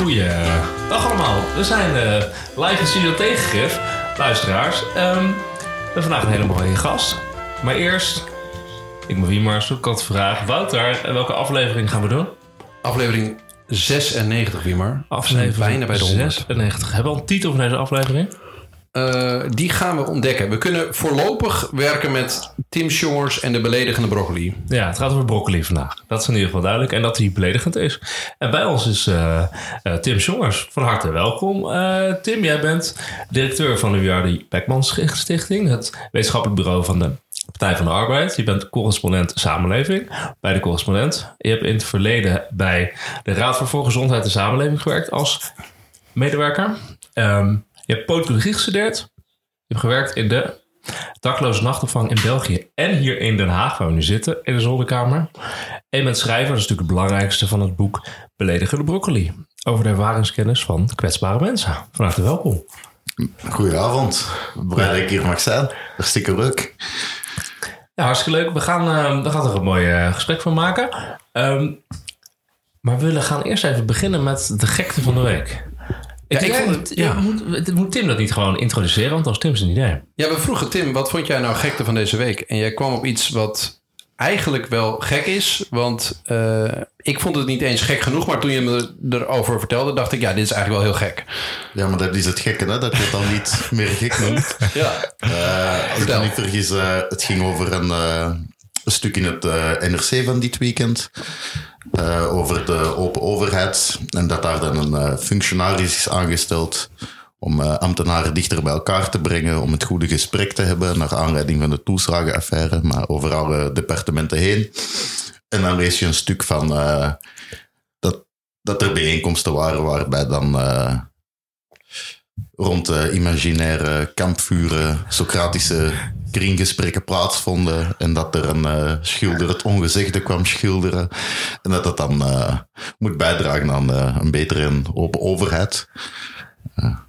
Goeiedag allemaal. We zijn eh, live in Studio Tegengif, luisteraars. Ehm, we hebben vandaag een hele mooie gast. Maar eerst, ik ben Wiemar, zoek ik vraag. Wouter, welke aflevering gaan we doen? Aflevering 96, Wiemar. Aflevering bijna bij de 100. 96. Hebben we al een titel van deze aflevering? Uh, die gaan we ontdekken. We kunnen voorlopig werken met Tim Jongers en de beledigende broccoli. Ja, het gaat over broccoli vandaag. Dat is in ieder geval duidelijk. En dat hij beledigend is. En bij ons is uh, uh, Tim Jongers. Van harte welkom. Tim, jij bent directeur van de Wiardi Beckman Stichting. Het wetenschappelijk bureau van de Partij van de Arbeid. Je bent correspondent samenleving bij de correspondent. Je hebt in het verleden bij de Raad voor Volksgezondheid en Samenleving gewerkt als medewerker. Um, je hebt politologie gestudeerd. Je hebt gewerkt in de dakloze nachtopvang in België en hier in Den Haag, waar we nu zitten, in de zolderkamer. En bent schrijver, dat is natuurlijk het belangrijkste van het boek Beledigende Broccoli. Over de ervaringskennis van kwetsbare mensen. Van harte welkom. Goedenavond. Blij dat ik hier mag zijn. Hartstikke leuk. Ja, hartstikke leuk. We gaan, uh, we gaan er een mooi uh, gesprek van maken. Um, maar we willen gaan eerst even beginnen met de gekte van de week. Ja, ik vond het, ja. moet, moet, Tim dat niet gewoon introduceren? Want als Tim zijn idee. Ja, we vroegen Tim, wat vond jij nou gekte van deze week? En jij kwam op iets wat eigenlijk wel gek is. Want uh, ik vond het niet eens gek genoeg. Maar toen je me erover vertelde, dacht ik, ja, dit is eigenlijk wel heel gek. Ja, maar dat is het gekke, hè? Dat je het dan niet meer gek noemt. ja. Uh, als ik me niet vergis, uh, het ging over een, een stuk in het NRC van dit weekend. Uh, over de open overheid. En dat daar dan een uh, functionaris is aangesteld om uh, ambtenaren dichter bij elkaar te brengen, om het goede gesprek te hebben naar aanleiding van de toeslagenaffaire, maar over alle departementen heen. En dan lees je een stuk van dat, dat er bijeenkomsten waren waarbij dan rond imaginaire kampvuren Socratische kringgesprekken plaatsvonden en dat er een uh, schilder het ongezegde kwam schilderen en dat dat dan uh, moet bijdragen aan uh, een betere en open overheid.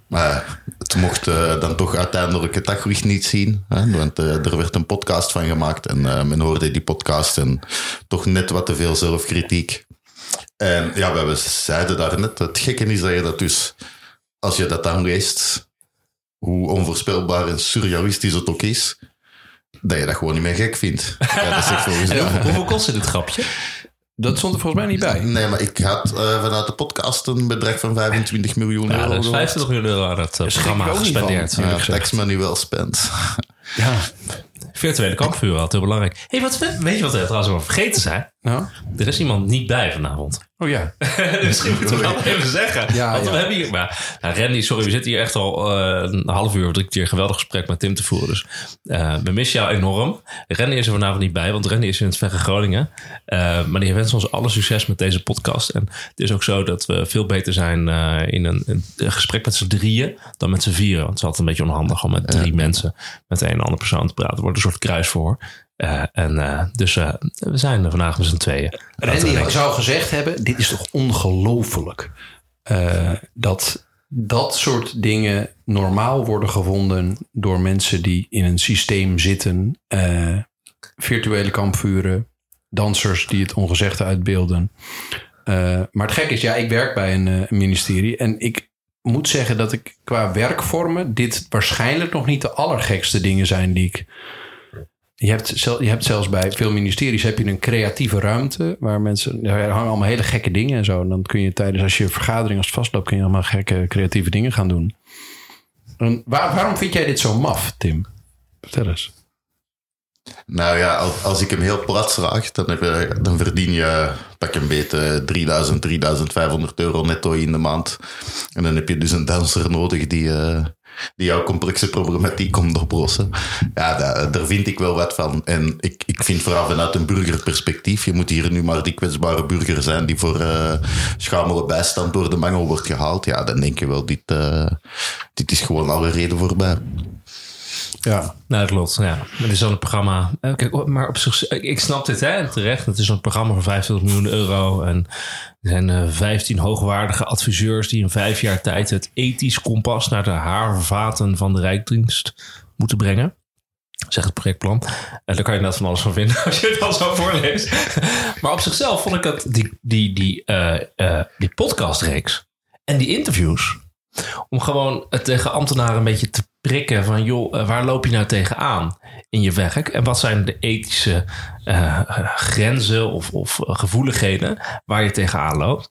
maar het mocht dan toch uiteindelijk het daglicht niet zien, hè, want er werd een podcast van gemaakt en men hoorde die podcast en toch net wat te veel zelfkritiek. En ja, we zeiden daar net, het gekke is dat je dat dus, als je dat dan leest, hoe onvoorspelbaar en surrealistisch het ook is, dat je dat gewoon niet meer gek vindt. Ja, dat is echt hoeveel, hoeveel kostte dit grapje? Dat stond er volgens mij niet bij. Nee, maar ik had uh, vanuit de podcast een bedrag van 25 miljoen ja, euro. Ja, 25 miljoen euro aan het uh, programma gespendeerd. Ja, tax money wel spent. Ja, virtuele kampvuur had heel belangrijk. hey, wat, weet je wat we trouwens wel vergeten zijn? Nou? Er is iemand niet bij vanavond. Oh ja. Misschien moeten we dat even zeggen. Ja, Want ja. we hebben hier... Maar, nou, Randy, sorry, we zitten hier echt al uh, een half uur of drie keer een geweldig gesprek met Tim te voeren. Dus uh, we missen jou enorm. Randy is er vanavond niet bij, want Randy is in het verre Groningen. Uh, maar die wenst ons alle succes met deze podcast. En het is ook zo dat we veel beter zijn in een, een, gesprek met z'n drieën dan met z'n vieren. Want het is altijd een beetje onhandig om met drie mensen met een en andere persoon te praten. Er wordt een soort kruis voor. Uh, en uh, dus uh, we zijn er vandaag met z'n tweeën. Randy zou gezegd hebben, dit is toch ongelooflijk. dat dat soort dingen normaal worden gevonden door mensen die in een systeem zitten. virtuele kampvuren, dansers die het ongezegde uitbeelden. maar het gek is, ja, ik werk bij een ministerie en ik moet zeggen dat ik qua werkvormen dit waarschijnlijk nog niet de allergekste dingen zijn die ik je hebt, je hebt zelfs bij veel ministeries heb je een creatieve ruimte waar mensen. Er hangen allemaal hele gekke dingen en zo. En dan kun je tijdens als je vergadering als vastloopt, kun je allemaal gekke creatieve dingen gaan doen. En waar, waarom vind jij dit zo maf, Tim? Vertel eens. Nou ja, als ik hem heel plat vraag, dan, dan verdien je pak een beetje 3000, 3500 euro netto in de maand. En dan heb je dus een danser nodig die, uh, die jouw complexe problematiek komt oplossen. Ja, daar, vind ik wel wat van. En ik, ik vind vooral vanuit een burgerperspectief, je moet hier nu maar die kwetsbare burger zijn die voor uh, schamele bijstand door de mangel wordt gehaald. Ja, dan denk je wel, dit, uh, dit is gewoon alle reden voorbij. Ja, nou, dat klopt. Ja. Het is zo'n programma. Kijk, maar op zich, ik snap dit hè, terecht. Het is een programma van 25 miljoen euro. En er zijn uh, 15 hoogwaardige adviseurs die in vijf jaar tijd het ethisch kompas naar de haarvaten van de Rijksdienst moeten brengen. Zeg het projectplan. En daar kan je net van alles van vinden als je het al zo voorleest. maar op zichzelf vond ik dat die, die, die, die podcastreeks En die interviews, om gewoon het tegen ambtenaren een beetje te prikken van joh, eh, waar loop je nou tegenaan in je werk? En wat zijn de ethische eh, grenzen of, of gevoeligheden waar je tegenaan loopt?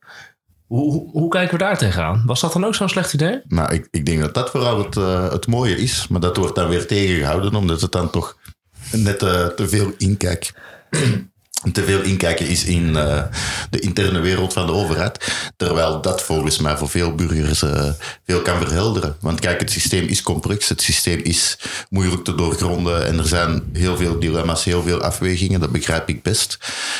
Hoe, hoe, kijken we daar tegenaan? Was dat dan ook zo'n slecht idee? Nou, ik, ik denk dat dat vooral het, eh, het mooie is. Maar dat wordt dan weer tegengehouden, omdat het dan toch net eh, te veel inkijk te veel inkijken is in uh, de interne wereld van de overheid. Terwijl dat volgens mij voor veel burgers uh, veel kan verhelderen. Want kijk, het systeem is complex, het systeem is moeilijk te doorgronden en er zijn heel veel dilemma's, heel veel afwegingen, dat begrijp ik best.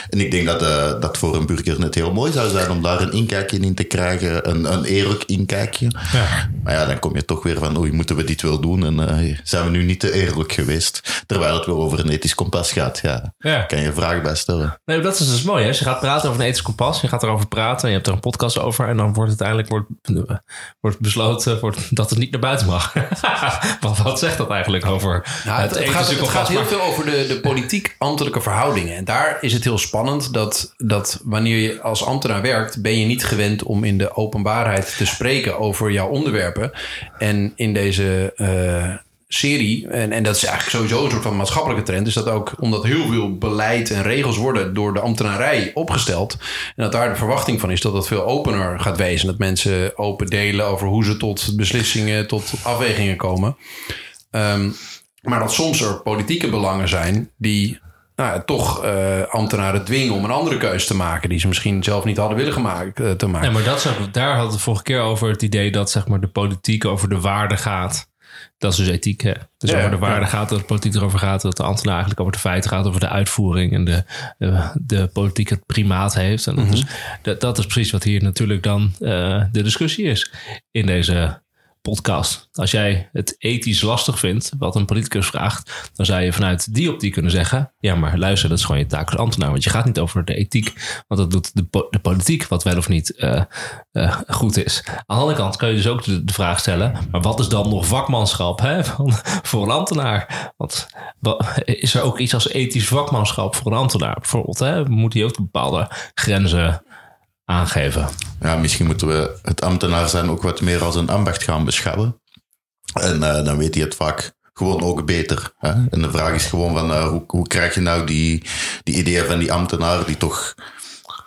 En ik denk dat uh, dat voor een burger net heel mooi zou zijn om daar een inkijkje in te krijgen, een, een eerlijk inkijkje. Ja. Maar ja, dan kom je toch weer van, oei, moeten we dit wel doen? En zijn we nu niet te eerlijk geweest? Terwijl het wel over een ethisch kompas gaat, ja. ja. Kan je vragen bij stellen. Nee, dat is dus mooi. Hè? je gaat praten over een ethisch kompas. Je gaat erover praten. Je hebt er een podcast over. En dan wordt uiteindelijk wordt, wordt besloten wordt dat het niet naar buiten mag. wat, wat zegt dat eigenlijk over nou, het, het, gaat, het gaat heel veel over de, de politiek-ambtelijke verhoudingen. En daar is het heel spannend dat, dat wanneer je als ambtenaar werkt... ben je niet gewend om in de openbaarheid te spreken over jouw onderwerpen. En in deze... Uh, serie, en, en dat is eigenlijk sowieso een soort van maatschappelijke trend, is dat ook omdat heel veel beleid en regels worden door de ambtenarij opgesteld. En dat daar de verwachting van is dat dat veel opener gaat wezen. Dat mensen open delen over hoe ze tot beslissingen, tot afwegingen komen. Um, maar dat soms er politieke belangen zijn die nou, toch uh, ambtenaren dwingen om een andere keuze te maken die ze misschien zelf niet hadden willen gemaakt, uh, te maken. Nee, maar dat daar hadden we vorige keer over het idee dat zeg maar, de politiek over de waarde gaat dat is dus ethiek. Hè? Dus ja, over de waarde gaat, dat de politiek erover gaat, dat de ambtenaar eigenlijk over de feiten gaat, over de uitvoering en de, de, de politiek het primaat heeft. En dat, mm -hmm. is, dat, dat, is precies wat hier natuurlijk dan uh, de discussie is in deze podcast. Als jij het ethisch lastig vindt, wat een politicus vraagt, dan zou je vanuit die optiek kunnen zeggen: Ja, maar luister, dat is gewoon je taak als ambtenaar. Want je gaat niet over de ethiek, want dat doet de, de politiek, wat wel of niet uh, uh, goed is. Aan de andere kant kun je dus ook de, de, vraag stellen: Maar wat is dan nog vakmanschap hè, van, voor een ambtenaar? Want is er ook iets als ethisch vakmanschap voor een ambtenaar? Bijvoorbeeld, hè, moet hij ook bepaalde grenzen aangeven. Ja, misschien moeten we het ambtenaar zijn ook wat meer als een ambacht gaan beschouwen. En uh, dan weet hij het vaak gewoon ook beter. Hè? En de vraag is gewoon van uh, hoe, hoe krijg je nou die, die ideeën van die ambtenaar die toch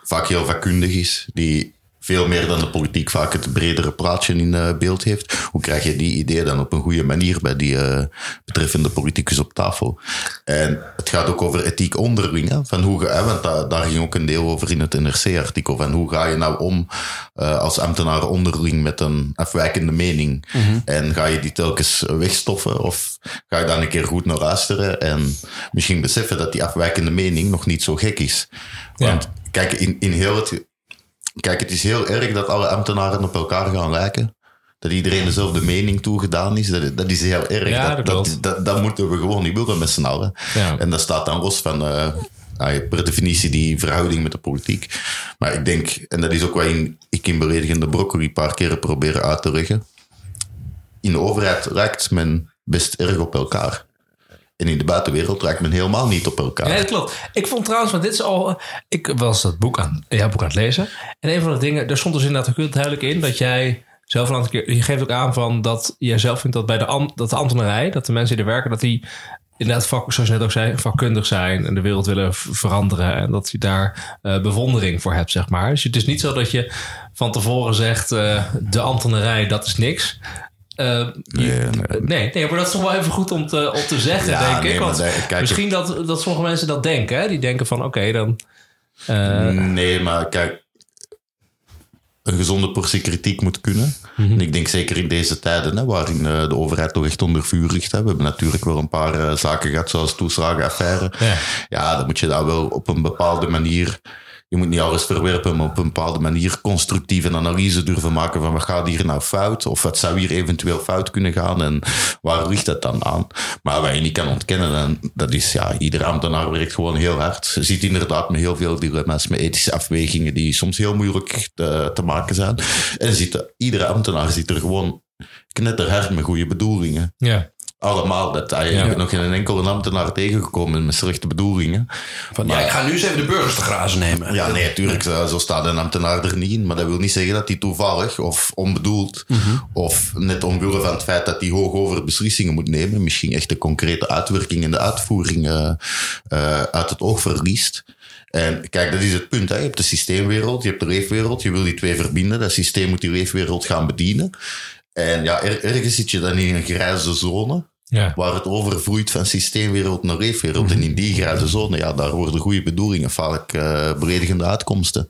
vaak heel vakkundig is, die veel meer dan de politiek vaak het bredere plaatje in uh, beeld heeft. Hoe krijg je die ideeën dan op een goede manier bij die uh, betreffende politicus op tafel? En het gaat ook over ethiek onderling. Hè? Van hoe, hè, want daar, daar ging ook een deel over in het NRC-artikel. Van hoe ga je nou om uh, als ambtenaar onderling met een afwijkende mening? Mm -hmm. En ga je die telkens wegstoffen? Of ga je dan een keer goed naar luisteren en misschien beseffen dat die afwijkende mening nog niet zo gek is? Want ja. kijk, in, in heel het Kijk, het is heel erg dat alle ambtenaren op elkaar gaan lijken. Dat iedereen dezelfde mening toegedaan is. Dat, dat is heel erg. Ja, dat, dat, dat, dat, moeten we gewoon niet willen met z'n allen. Ja. En dat staat dan los van, uh, per definitie, die verhouding met de politiek. Maar ik denk, en dat is ook wat ik in Beledigende Broccoli een paar keren proberen uit te leggen. In de overheid lijkt men best erg op elkaar. En in de buitenwereld raakt men helemaal niet op elkaar. Nee, dat klopt. Ik vond trouwens, want dit is al. Ik was dat boek aan, jouw boek aan het lezen. En een van de dingen, er stond dus inderdaad heel duidelijk in dat jij zelf een aantal keer. Je geeft ook aan van dat jij zelf vindt dat bij de, dat de ambtenarij, dat de mensen die er werken, dat die inderdaad, vak, zoals je net ook zei, vakkundig zijn en de wereld willen veranderen. En dat je daar uh, bewondering voor hebt, zeg maar. Dus het is niet zo dat je van tevoren zegt: uh, de ambtenarij, dat is niks. Uh, nee, nee. nee, nee, maar dat is toch wel even goed om te, om te zeggen, ja, denk nee, ik. Want kijk, misschien dat, dat sommige mensen dat denken. Hè? Die denken van, oké, okay, dan... Uh... Nee, maar kijk... Een gezonde portie kritiek moet kunnen. Mm -hmm. En ik denk zeker in deze tijden, hè, waarin uh, de overheid toch echt onder vuur ligt. Hè. We hebben natuurlijk wel een paar uh, zaken gehad, zoals toeslagenaffaire. Ja. ja, dan moet je daar wel op een bepaalde manier je moet niet alles verwerpen, maar op een bepaalde manier constructief een analyse durven maken van wat gaat hier nou fout? Of wat zou hier eventueel fout kunnen gaan? En waar ligt dat dan aan? Maar wat je niet kan ontkennen, en dat is ja, iedere ambtenaar werkt gewoon heel hard. Je ziet inderdaad met heel veel dilemma's, met ethische afwegingen die soms heel moeilijk te, te maken zijn. En ziet, iedere ambtenaar zit er gewoon knetterhard met goede bedoelingen. Ja. Allemaal. Dat, hij ik ben nog geen enkele ambtenaar tegengekomen met slechte bedoelingen. Van, ja, ik ga nu eens even de burgers te grazen nemen. Ja, nee, natuurlijk, zo, staat een ambtenaar er niet in. Maar dat wil niet zeggen dat hij toevallig of onbedoeld, of net omwille van het feit dat hij hoog over beslissingen moet nemen, misschien echt de concrete uitwerking en de uitvoering eh, eh, uit het oog verliest. En kijk, dat is het punt. Hè. Je hebt de systeemwereld, je hebt de leefwereld. Je wil die twee verbinden. Dat systeem moet die leefwereld gaan bedienen. En ja, er- ergens zit je dan in een grijze zone. Ja. Waar het overvloeit van systeemwereld naar leefwereld. En in die grijze zone, ja, daar worden goede bedoelingen vaak eh beledigende uitkomsten.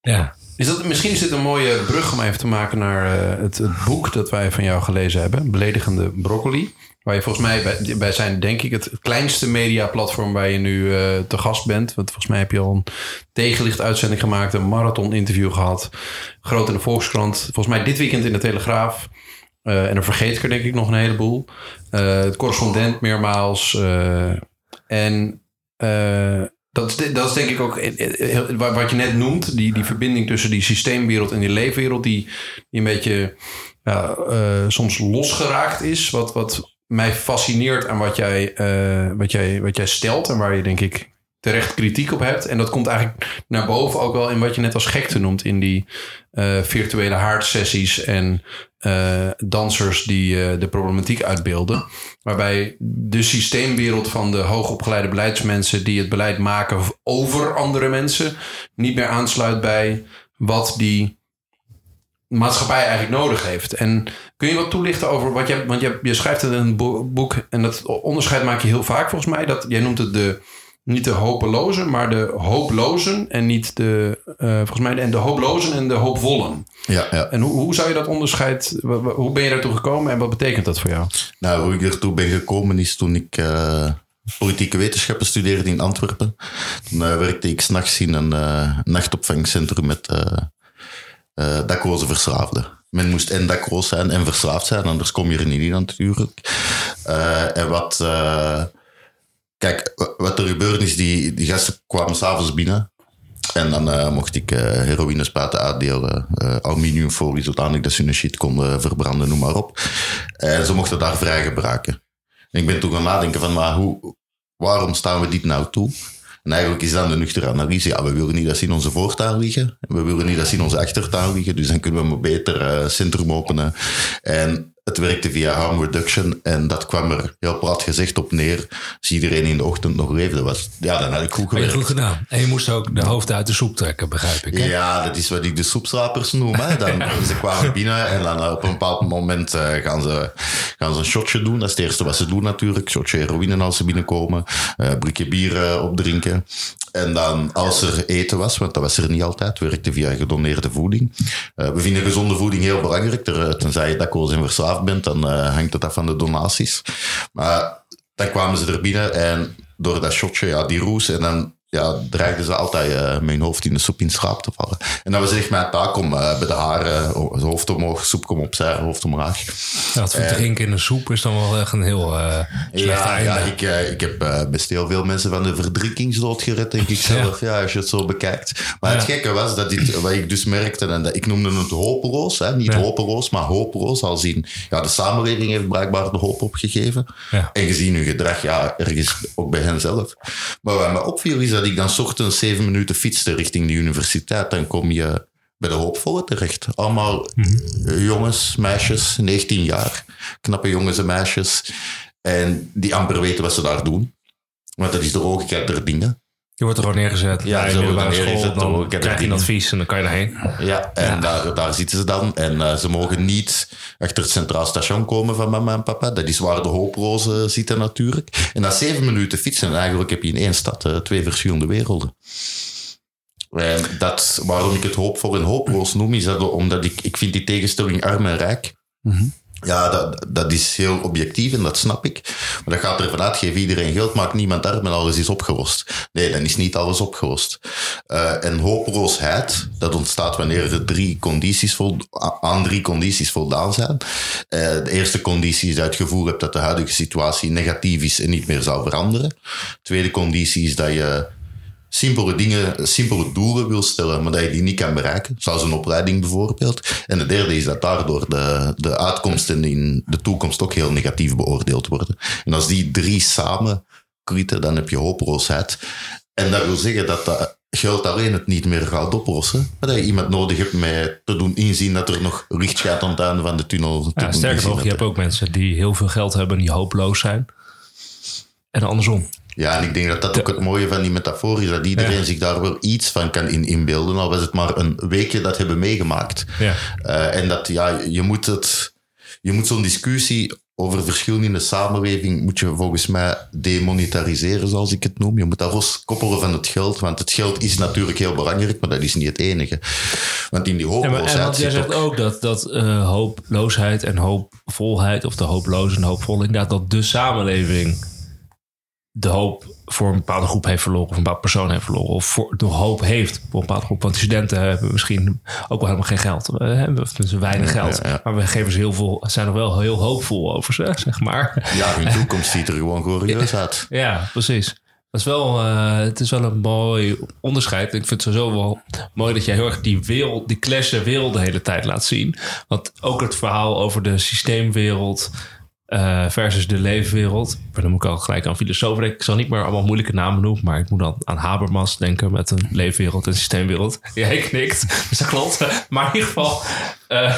Ja. Is dat, misschien is dit een mooie brug om even te maken naar eh, het, het boek dat wij van jou gelezen hebben. Beledigende broccoli. Waar je volgens mij, bij, zijn denk ik het kleinste mediaplatform waar je nu eh, te gast bent. Want volgens mij heb je al een tegenlicht uitzending gemaakt, een marathon interview gehad. Groot in de Volkskrant. Volgens mij dit weekend in de Telegraaf. Eh, en dan vergeet ik er denk ik nog een heleboel. Eh, correspondent meermaals. en dat, is, dat is denk ik ook wat je net noemt. Die, die verbinding tussen die systeemwereld en die leefwereld. Die, die een beetje soms losgeraakt is. Wat, wat mij fascineert aan wat jij, eh, wat, jij, wat jij stelt. En waar je denk ik terecht kritiek op hebt. En dat komt eigenlijk naar boven ook wel in wat je net als gekte noemt. In die eh, virtuele haardsessies en eh, dansers die de problematiek uitbeelden. Waarbij de systeemwereld van de hoogopgeleide beleidsmensen die het beleid maken over andere mensen niet meer aansluit bij wat die maatschappij eigenlijk nodig heeft. En kun je wat toelichten over wat je, want je, je schrijft in een bo- boek en dat onderscheid maak je heel vaak volgens mij. Dat jij noemt het de niet de hopelozen, maar de hooplozen en niet de eh, volgens mij de, en de hooplozen en de hoopvollen. Ja, ja. En hoe, hoe zou je dat onderscheid? Hoe ben je daartoe gekomen en wat betekent dat voor jou? Nou, hoe ik ertoe ben gekomen is toen ik eh, politieke wetenschappen studeerde in Antwerpen. Toen eh, werkte ik s'nachts in een nachtopvangcentrum met eh eh, dakloze verslaafden. Men moest en zijn en verslaafd zijn, anders kom je er niet in natuurlijk. Eh, en wat... eh, kijk, wa- wat er gebeurde is, die, die gasten kwamen s'avonds binnen. En dan mocht ik heroïne spuiten uitdelen, aluminiumfolie, zodanig dat ze hun shit konden verbranden, noem maar op. En ze mochten daar vrij gebruiken. En ik ben toen gaan nadenken van, maar hoe, waarom staan we dit nou toe? En eigenlijk is dan de nuchtere analyse, ja, we willen niet dat ze in onze voortuin liggen. We willen niet dat ze in onze achtertuin liggen, dus dan kunnen we maar beter eh centrum openen. En het werkte via harm reduction en dat kwam er heel plat gezegd op neer. Als iedereen in de ochtend nog leefde was, ja, dan had ik goed je gewerkt. goed gedaan. En je moest ook de hoofden uit de soep trekken, begrijp ik. Hè? Ja, dat is wat ik de soepslapers noem. Hè. Dan, Ze kwamen binnen en dan eh, op een bepaald moment eh, gaan, ze, gaan ze een shotje doen. Dat is het eerste wat ze doen natuurlijk. Shotje heroïne als ze binnenkomen. eh blikje bier opdrinken. En dan als er eten was, want dat was er niet altijd, werkte via gedoneerde voeding. We vinden gezonde voeding heel belangrijk. Tenzij je dakloos en bent, dan eh, hangt het af van de donaties. Maar dan kwamen ze er binnen en door dat shotje, ja, die roes. En dan ja, dreigden ze altijd eh, mijn hoofd in de soep in slaap te vallen. En dat was echt mijn taak om eh, bij de haren, eh, hoofd omhoog, soep kom opzij, hoofd omlaag. Ja, dat verdrinken in een soep is dan wel echt een heel eh slecht Ja, einde. ja ik, eh, ik heb eh, best heel veel mensen van de verdrinkingsdood gered, denk ik zelf. Ja. als je het zo bekijkt. Maar het gekke was dat dit, wat ik dus merkte, en dat, ik noemde het hopeloos. Hè, niet hopeloos, maar hopeloos. Als in, ja, de samenleving heeft blijkbaar de hoop opgegeven. En gezien hun gedrag, ja, ergens ook bij hen zelf. Maar wat me opviel is dat ik dan ochtends zeven minuten fietste richting de universiteit. Dan kom je bij de hoopvolle terecht. Allemaal eh, jongens, meisjes, 19 jaar. Knappe jongens en meisjes. En die amper weten wat ze daar doen. Want dat is de logica der dingen. Je wordt er gewoon neergezet. Ja, zo een wordt er middelbare school, dan dan krijg je een advies en dan kan je daarheen. Ja, en Daar, daar zitten ze dan. En eh, ze mogen niet achter het Centraal Station komen van mama en papa. Dat is waar de hooprozen zitten natuurlijk. En na zeven minuten fietsen, en eigenlijk heb je in één stad eh, twee verschillende werelden. En dat, waarom ik het hoopvol en hopeloos noem, is dat omdat ik, ik vind die tegenstelling arm en rijk. Ja, dat, dat is heel objectief en dat snap ik. Maar dat gaat ervan uit, geef iedereen geld, maakt niemand arm en alles is opgelost. Nee, dan is niet alles opgelost. Eh, en hopeloosheid, dat ontstaat wanneer er drie condities aan drie condities voldaan zijn. Eh, de eerste conditie is dat je het gevoel hebt dat de huidige situatie negatief is en niet meer zal veranderen. De tweede conditie is dat je simpele dingen, simpele doelen wil stellen, maar dat je die niet kan bereiken. Zoals een opleiding bijvoorbeeld. En de derde is dat daardoor de, de uitkomsten in de toekomst ook heel negatief beoordeeld worden. En als die drie samen krieten, dan heb je hopeloosheid. En dat wil zeggen dat dat geld alleen het niet meer gaat oplossen. Maar dat je iemand nodig hebt met te doen inzien dat er nog licht gaat aan het einde van de tunnel. Ja, sterker nog, je hebt ook mensen die heel veel geld hebben en die hopeloos zijn. En andersom. Ja, en ik denk dat dat ook het mooie van die metafoor is, dat iedereen Ja. zich daar wel iets van kan in inbeelden, al was het maar een weekje dat hebben meegemaakt. Ja. Eh, en dat, ja, je moet het, je moet zo'n discussie over verschillen in de samenleving, moet je volgens mij demonetariseren, zoals ik het noem. Je moet dat loskoppelen van het geld, want het geld is natuurlijk heel belangrijk, maar dat is niet het enige. Want in die en hopeloosheid want jij zegt ook... ook dat, dat eh, hooploosheid en hoopvolheid, of de hooploze en hoopvol, inderdaad dat de samenleving de hoop voor een bepaalde groep heeft verloren, of een bepaalde persoon heeft verloren, of voor, de hoop heeft voor een bepaalde groep. Want studenten hebben misschien ook wel helemaal geen geld, We hebben of tenminste weinig geld, ja, ja. maar we geven ze heel veel, zijn er wel heel hoopvol over ze, zeg maar. Ja, hun toekomst ziet er gewoon glorieus uit. Ja, precies. Dat is wel, eh, het is wel een mooi onderscheid. Ik vind het sowieso wel mooi dat jij heel erg die wereld, die clash der wereld de hele tijd laat zien. Want ook het verhaal over de systeemwereld eh, versus de leefwereld. Maar dan moet ik al gelijk aan filosofen denken. Ik zal niet meer allemaal moeilijke namen noemen, maar ik moet dan aan Habermas denken met een leefwereld en systeemwereld. Jij knikt, dus dat klopt. Maar in ieder geval, eh,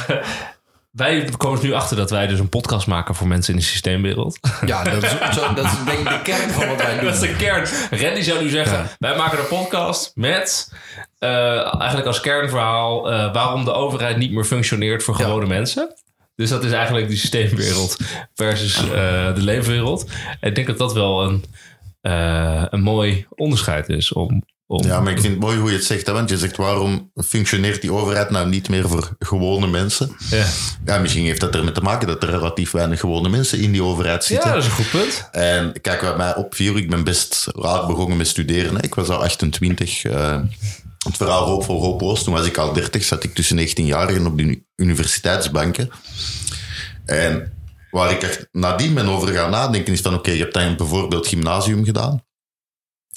wij komen er nu achter dat wij dus een podcast maken voor mensen in de systeemwereld. Ja, dat is, zo, dat is denk ik de kern van wat wij doen. Dat is de kern. Randy zou nu zeggen: Ja. wij maken een podcast met eh, eigenlijk als kernverhaal waarom de overheid niet meer functioneert voor gewone mensen. Dus dat is eigenlijk die systeemwereld versus eh, de leefwereld. En ik denk dat dat wel een, eh, een mooi onderscheid is om. om Ja, maar ik vind het mooi hoe je het zegt, hè, want je zegt waarom functioneert die overheid nou niet meer voor gewone mensen? ja. Ja, misschien heeft dat ermee te maken dat er relatief weinig gewone mensen in die overheid ja, zitten. dat is een goed punt. En kijk, wat mij opviel, ik ben best laat begonnen met studeren. hè. Ik was al 28. eh, het verhaal voor Hooploos, toen was ik al 30, zat ik tussen 19 jaar op de uni- universiteitsbanken. En waar ik echt nadien over gaan nadenken, is van oké, je hebt dan bijvoorbeeld gymnasium gedaan.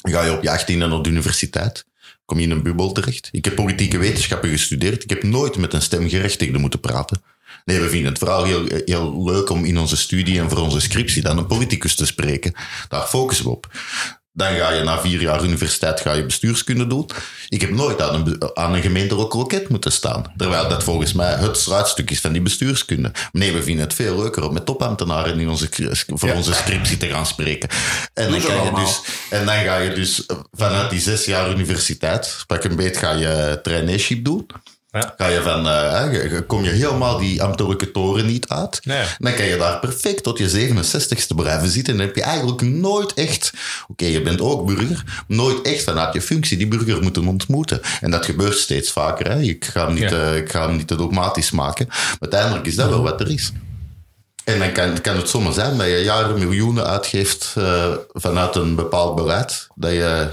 Ga je op je 18 naar de universiteit. Kom je in een bubbel terecht. Ik heb politieke wetenschappen gestudeerd. Ik heb nooit met een stemgerechtigde moeten praten. Nee, we vinden het vooral heel, heel leuk om in onze studie en voor onze scriptie dan een politicus te spreken. Daar focussen we op. Dan ga je na vier jaar universiteit ga je bestuurskunde doen. Ik heb nooit aan een, aan een gemeentelijk loket moeten staan. Terwijl dat volgens mij het sluitstuk is van die bestuurskunde. Nee, we vinden het veel leuker om met topambtenaren in onze, voor Ja. onze scriptie te gaan spreken. En dan, ga je dus, en dan ga je dus eh, vanuit die zes jaar universiteit, pak een beet, ga je traineeship doen. Ja. Ga je van, eh, kom je helemaal die ambtelijke toren niet uit. Nee. Dan kan je daar perfect tot je 67ste blijven zitten. En dan heb je eigenlijk nooit echt, oké, je bent ook burger, nooit echt vanuit je functie die burger moeten ontmoeten. En dat gebeurt steeds vaker. Hè. Ik, ga hem niet, Ja. eh, ik ga hem niet te dogmatisch maken. Maar uiteindelijk is dat wel wat er is. En dan kan, kan het zomaar zijn dat je jaren miljoenen uitgeeft eh, vanuit een bepaald beleid. Dat je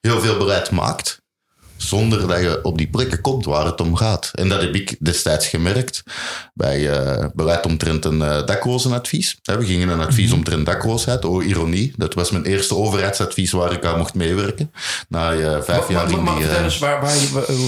heel veel beleid maakt zonder dat je op die plekken komt waar het om gaat. En dat heb ik destijds gemerkt bij eh, beleid omtrent een uh, daklozenadvies. We gingen een advies omtrent dakloosheid. Oh, ironie. Dat was mijn eerste overheidsadvies waar ik aan mocht meewerken. Na eh, vijf Wat, jaar wat, in maar die... eens, waar,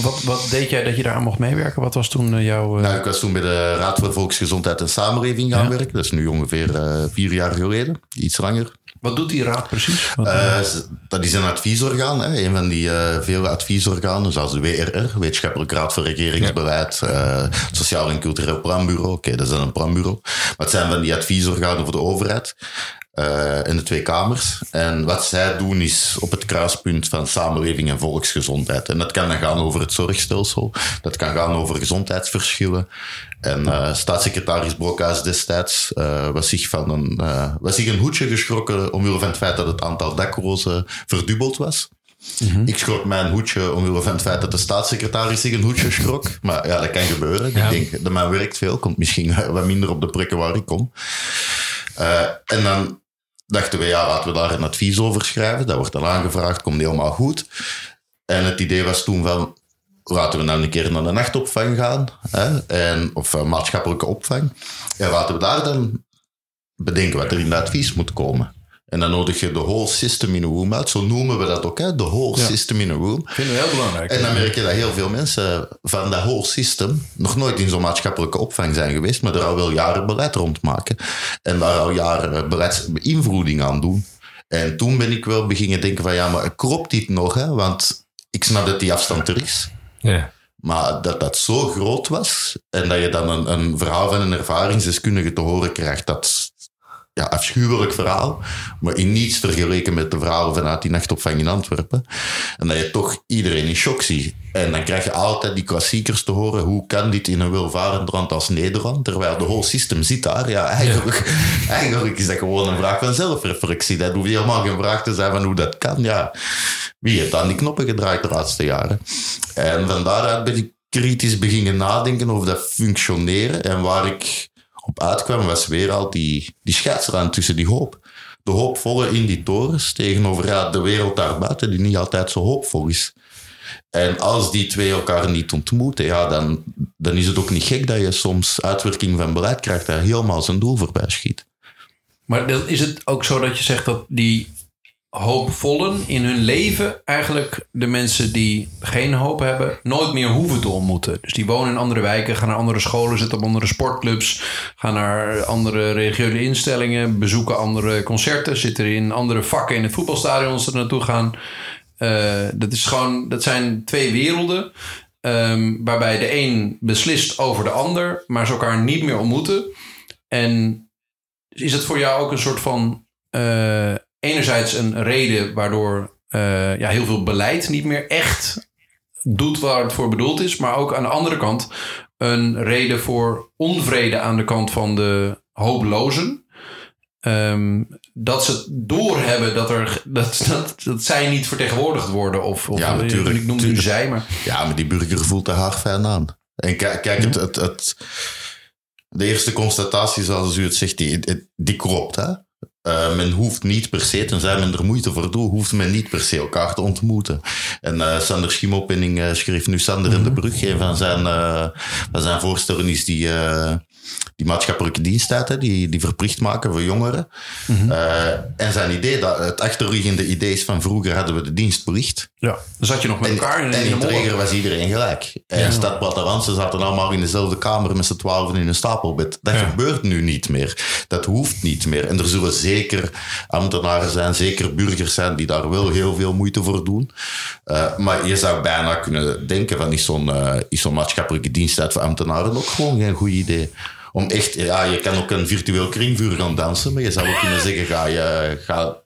wat, wat deed jij dat je daar aan mocht meewerken? Wat was toen jouw... Nou, ik was toen bij de Raad voor Volksgezondheid en Samenleving gaan Ja. werken. Dat is nu ongeveer vier jaar geleden. Iets langer. Wat doet die raad precies? Eh, dat is een adviesorgaan. Hè? Een van die eh, vele adviesorganen, zoals de WRR, Wetenschappelijk Raad voor Regeringsbeleid, eh, het Sociaal en Cultureel Planbureau. Oké, dat is dan een planbureau. Maar het zijn van die adviesorganen voor de overheid. eh in de twee kamers. En wat zij doen is op het kruispunt van samenleving en volksgezondheid. En dat kan dan gaan over het zorgstelsel. Dat kan gaan over gezondheidsverschillen. En eh, staatssecretaris Brokhuis destijds eh, was, zich van een, eh, was zich een hoedje geschrokken omwille van het feit dat het aantal daklozen verdubbeld was. Ik schrok mijn hoedje omwille van het feit dat de staatssecretaris zich een hoedje schrok. Maar ja, dat kan gebeuren. Ja. Ik denk, de man werkt veel, komt misschien wat minder op de plekken waar ik kom. En dan dachten we, ja, laten we daar een advies over schrijven. Dat wordt dan aangevraagd, komt helemaal goed. En het idee was toen van, laten we nou een keer naar de nachtopvang gaan. Hè, en, of eh, maatschappelijke opvang. En laten we daar dan bedenken wat er in dat advies moet komen. En dan nodig je de whole system in a room uit. Zo noemen we dat ook, hè? de whole system in a room. Vinden we heel belangrijk. En dan merk je dat heel veel mensen van dat whole system nog nooit in zo'n maatschappelijke opvang zijn geweest, maar er al wel jaren beleid rondmaken. En daar al jaren beleidsbeïnvloeding aan doen. En toen ben ik wel beginnen denken van ja, maar klopt dit nog? Hè? Want ik snap dat die afstand er is. Ja. Maar dat dat zo groot was en dat je dan een, een verhaal van een ervaringsdeskundige te horen krijgt, dat ja, afschuwelijk verhaal, maar in niets vergeleken met de verhalen vanuit die nachtopvang in Antwerpen. En dat je toch iedereen in shock ziet. En dan krijg je altijd die klassiekers te horen. Hoe kan dit in een welvarend land als Nederland? Terwijl de whole system zit daar. Ja, eigenlijk, eigenlijk is dat gewoon een vraag van zelfreflectie. Dat hoeft helemaal geen vraag te zijn van hoe dat kan. Ja, wie heeft dan die knoppen gedraaid de laatste jaren? En van daaruit ben ik kritisch beginnen nadenken over dat functioneren. En waar ik op uitkwam was weer al die, die scheidsrand tussen die hoop. De hoopvolle in die torens tegenover ja, de wereld daarbuiten die niet altijd zo hoopvol is. En als die twee elkaar niet ontmoeten, ja, dan, dan is het ook niet gek dat je soms uitwerking van beleid krijgt dat helemaal zijn doel voorbij schiet. Maar is het ook zo dat je zegt dat die hoopvollen in hun leven eigenlijk de mensen die geen hoop hebben nooit meer hoeven te ontmoeten. Dus die wonen in andere wijken, gaan naar andere scholen, zitten op andere sportclubs, gaan naar andere religieuze instellingen, bezoeken andere concerten, zitten in andere vakken in het voetbalstadion als ze er naartoe gaan. Uh, dat, is gewoon, dat zijn twee werelden. Um, waarbij de een beslist over de ander, maar ze elkaar niet meer ontmoeten. En is het voor jou ook een soort van uh, enerzijds een reden waardoor uh, ja, heel veel beleid niet meer echt doet waar het voor bedoeld is, maar ook aan de andere kant een reden voor onvrede aan de kant van de hopelozen. Um, dat ze doorhebben dat, er, dat, dat, dat zij niet vertegenwoordigd worden. Of, of ja, natuurlijk. Ik noem nu zij, maar... Ja, maar die burger voelt er haar fijn aan. En kijk, kijk het, het, het, de eerste constatatie, zoals u het zegt, die, die klopt. Hè? Uh, men hoeft niet per se, tenzij men er moeite voor doet, hoeft men niet per se elkaar te ontmoeten. En uh, Sander Schimopinning uh, schreef nu Sander in de Brug. Een van zijn, van zijn voorstellen is die, die maatschappelijke dienst die, die verplicht maken voor jongeren. Mm en zijn idee, dat, het achterliggende idee is van vroeger hadden we de dienstplicht. Ja, dan zat je nog met elkaar in, en in, de regel was iedereen gelijk. En ja. Brataranse zaten allemaal in dezelfde kamer met z'n twaalf in een stapelbed. Dat gebeurt nu niet meer. Dat hoeft niet meer. En er zullen zeker ambtenaren zijn, zeker burgers zijn die daar wel heel veel moeite voor doen. Uh, maar je zou bijna kunnen denken van is zo'n uh, zo'n maatschappelijke diensttijd voor ambtenaren ook gewoon geen goed idee om echt, ja, je kan ook een virtueel kringvuur gaan dansen, maar je zou ook kunnen zeggen, ga, je, ga,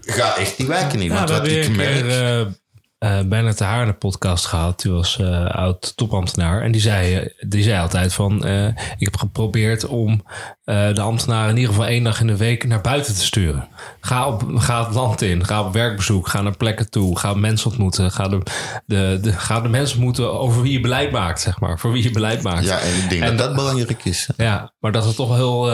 ga echt die wijken in. Want wat ik merk... Keer, uh, bijna te haar de podcast gehad. Die was uh, oud topambtenaar. En die zei, die zei altijd van... Uh, ik heb geprobeerd om de ambtenaren in ieder geval één dag in de week naar buiten te sturen. Ga, op, ga het land in. Ga op werkbezoek. Ga naar plekken toe. Ga mensen ontmoeten. Ga de, de, de, ga de mensen ontmoeten over wie je beleid maakt, zeg maar. Voor wie je beleid maakt. Ja, en ik denk en, dat dat belangrijk is. Ja, maar dat het toch heel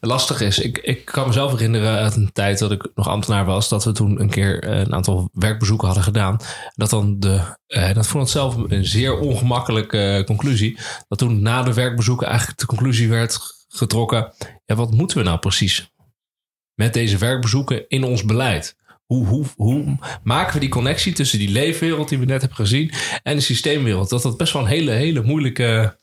lastig is. Ik, ik kan mezelf herinneren uit een tijd dat ik nog ambtenaar was... dat we toen een keer een aantal werkbezoeken hadden gedaan dat dan de, uh, dat vond ik zelf een zeer ongemakkelijke conclusie. Dat toen na de werkbezoeken eigenlijk de conclusie werd getrokken. Ja, wat moeten we nou precies met deze werkbezoeken in ons beleid? Hoe, hoe, hoe maken we die connectie tussen die leefwereld die we net hebben gezien en de systeemwereld? Dat dat best wel een hele, hele moeilijke,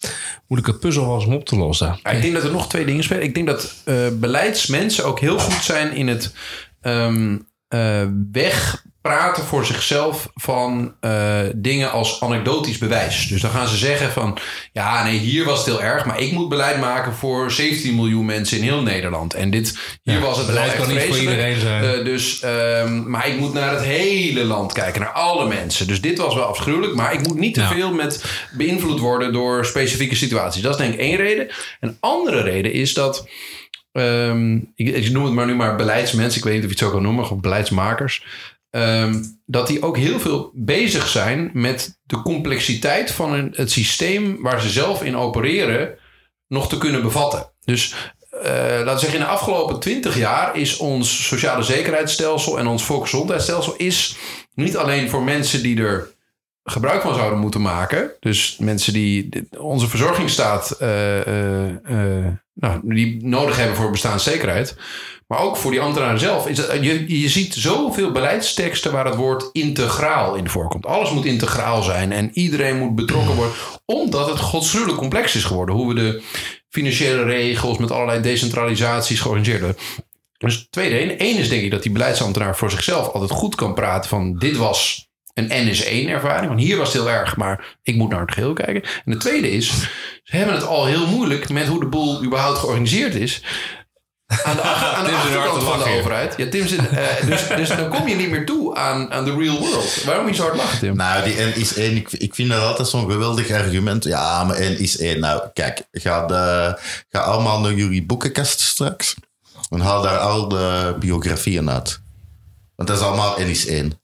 moeilijke puzzel was om op te lossen. ik denk dat er nog twee dingen spelen. Ik denk dat uh, beleidsmensen ook heel goed zijn in het um, uh, weg praten voor zichzelf van uh, dingen als anekdotisch bewijs. Dus dan gaan ze zeggen van... ja, nee, hier was het heel erg... maar ik moet beleid maken voor 17 miljoen mensen in heel Nederland. En dit, hier was het beleid kan niet voor iedereen zijn. Uh, dus, um, maar ik moet naar het hele land kijken, naar alle mensen. Dus dit was wel afschuwelijk... maar ik moet niet te veel met beïnvloed worden... door specifieke situaties. Dat is denk ik één reden. Een andere reden is dat... Um, ik, ik, noem het maar nu maar beleidsmensen. Ik weet niet of je het zo kan noemen, of beleidsmakers. Um, dat die ook heel veel bezig zijn met de complexiteit van een, het systeem waar ze zelf in opereren nog te kunnen bevatten. Dus uh, laten we zeggen, in de afgelopen twintig jaar is ons sociale zekerheidsstelsel en ons volksgezondheidsstelsel is niet alleen voor mensen die er gebruik van zouden moeten maken. Dus mensen die onze verzorgingsstaat uh, uh, nou, die nodig hebben voor bestaanszekerheid. Maar ook voor die ambtenaren zelf. Is dat, je, je ziet zoveel beleidsteksten waar het woord integraal in voorkomt. Alles moet integraal zijn en iedereen moet betrokken worden. Omdat het godsgruwelijk complex is geworden. Hoe we de financiële regels met allerlei decentralisaties georganiseerd hebben. Dus tweede één. Is denk ik dat die beleidsambtenaar voor zichzelf altijd goed kan praten van dit was een N is één ervaring. Want hier was het heel erg, maar ik moet naar het geheel kijken. En de tweede is, ze hebben het al heel moeilijk met hoe de boel überhaupt georganiseerd is. Aan de, achter- aan de achterkant te van de hier. overheid. Ja, Tim zit, eh, dus, dus dan kom je niet meer toe aan, aan de real world. Waarom je zo hard lachen, Tim? Nou, die N is één. Ik, ik vind dat altijd zo'n geweldig argument. Ja, maar N is één. Nou, kijk, ga, de, ga allemaal naar jullie boekenkast straks. En haal daar al de biografieën uit. Want dat is allemaal N is één.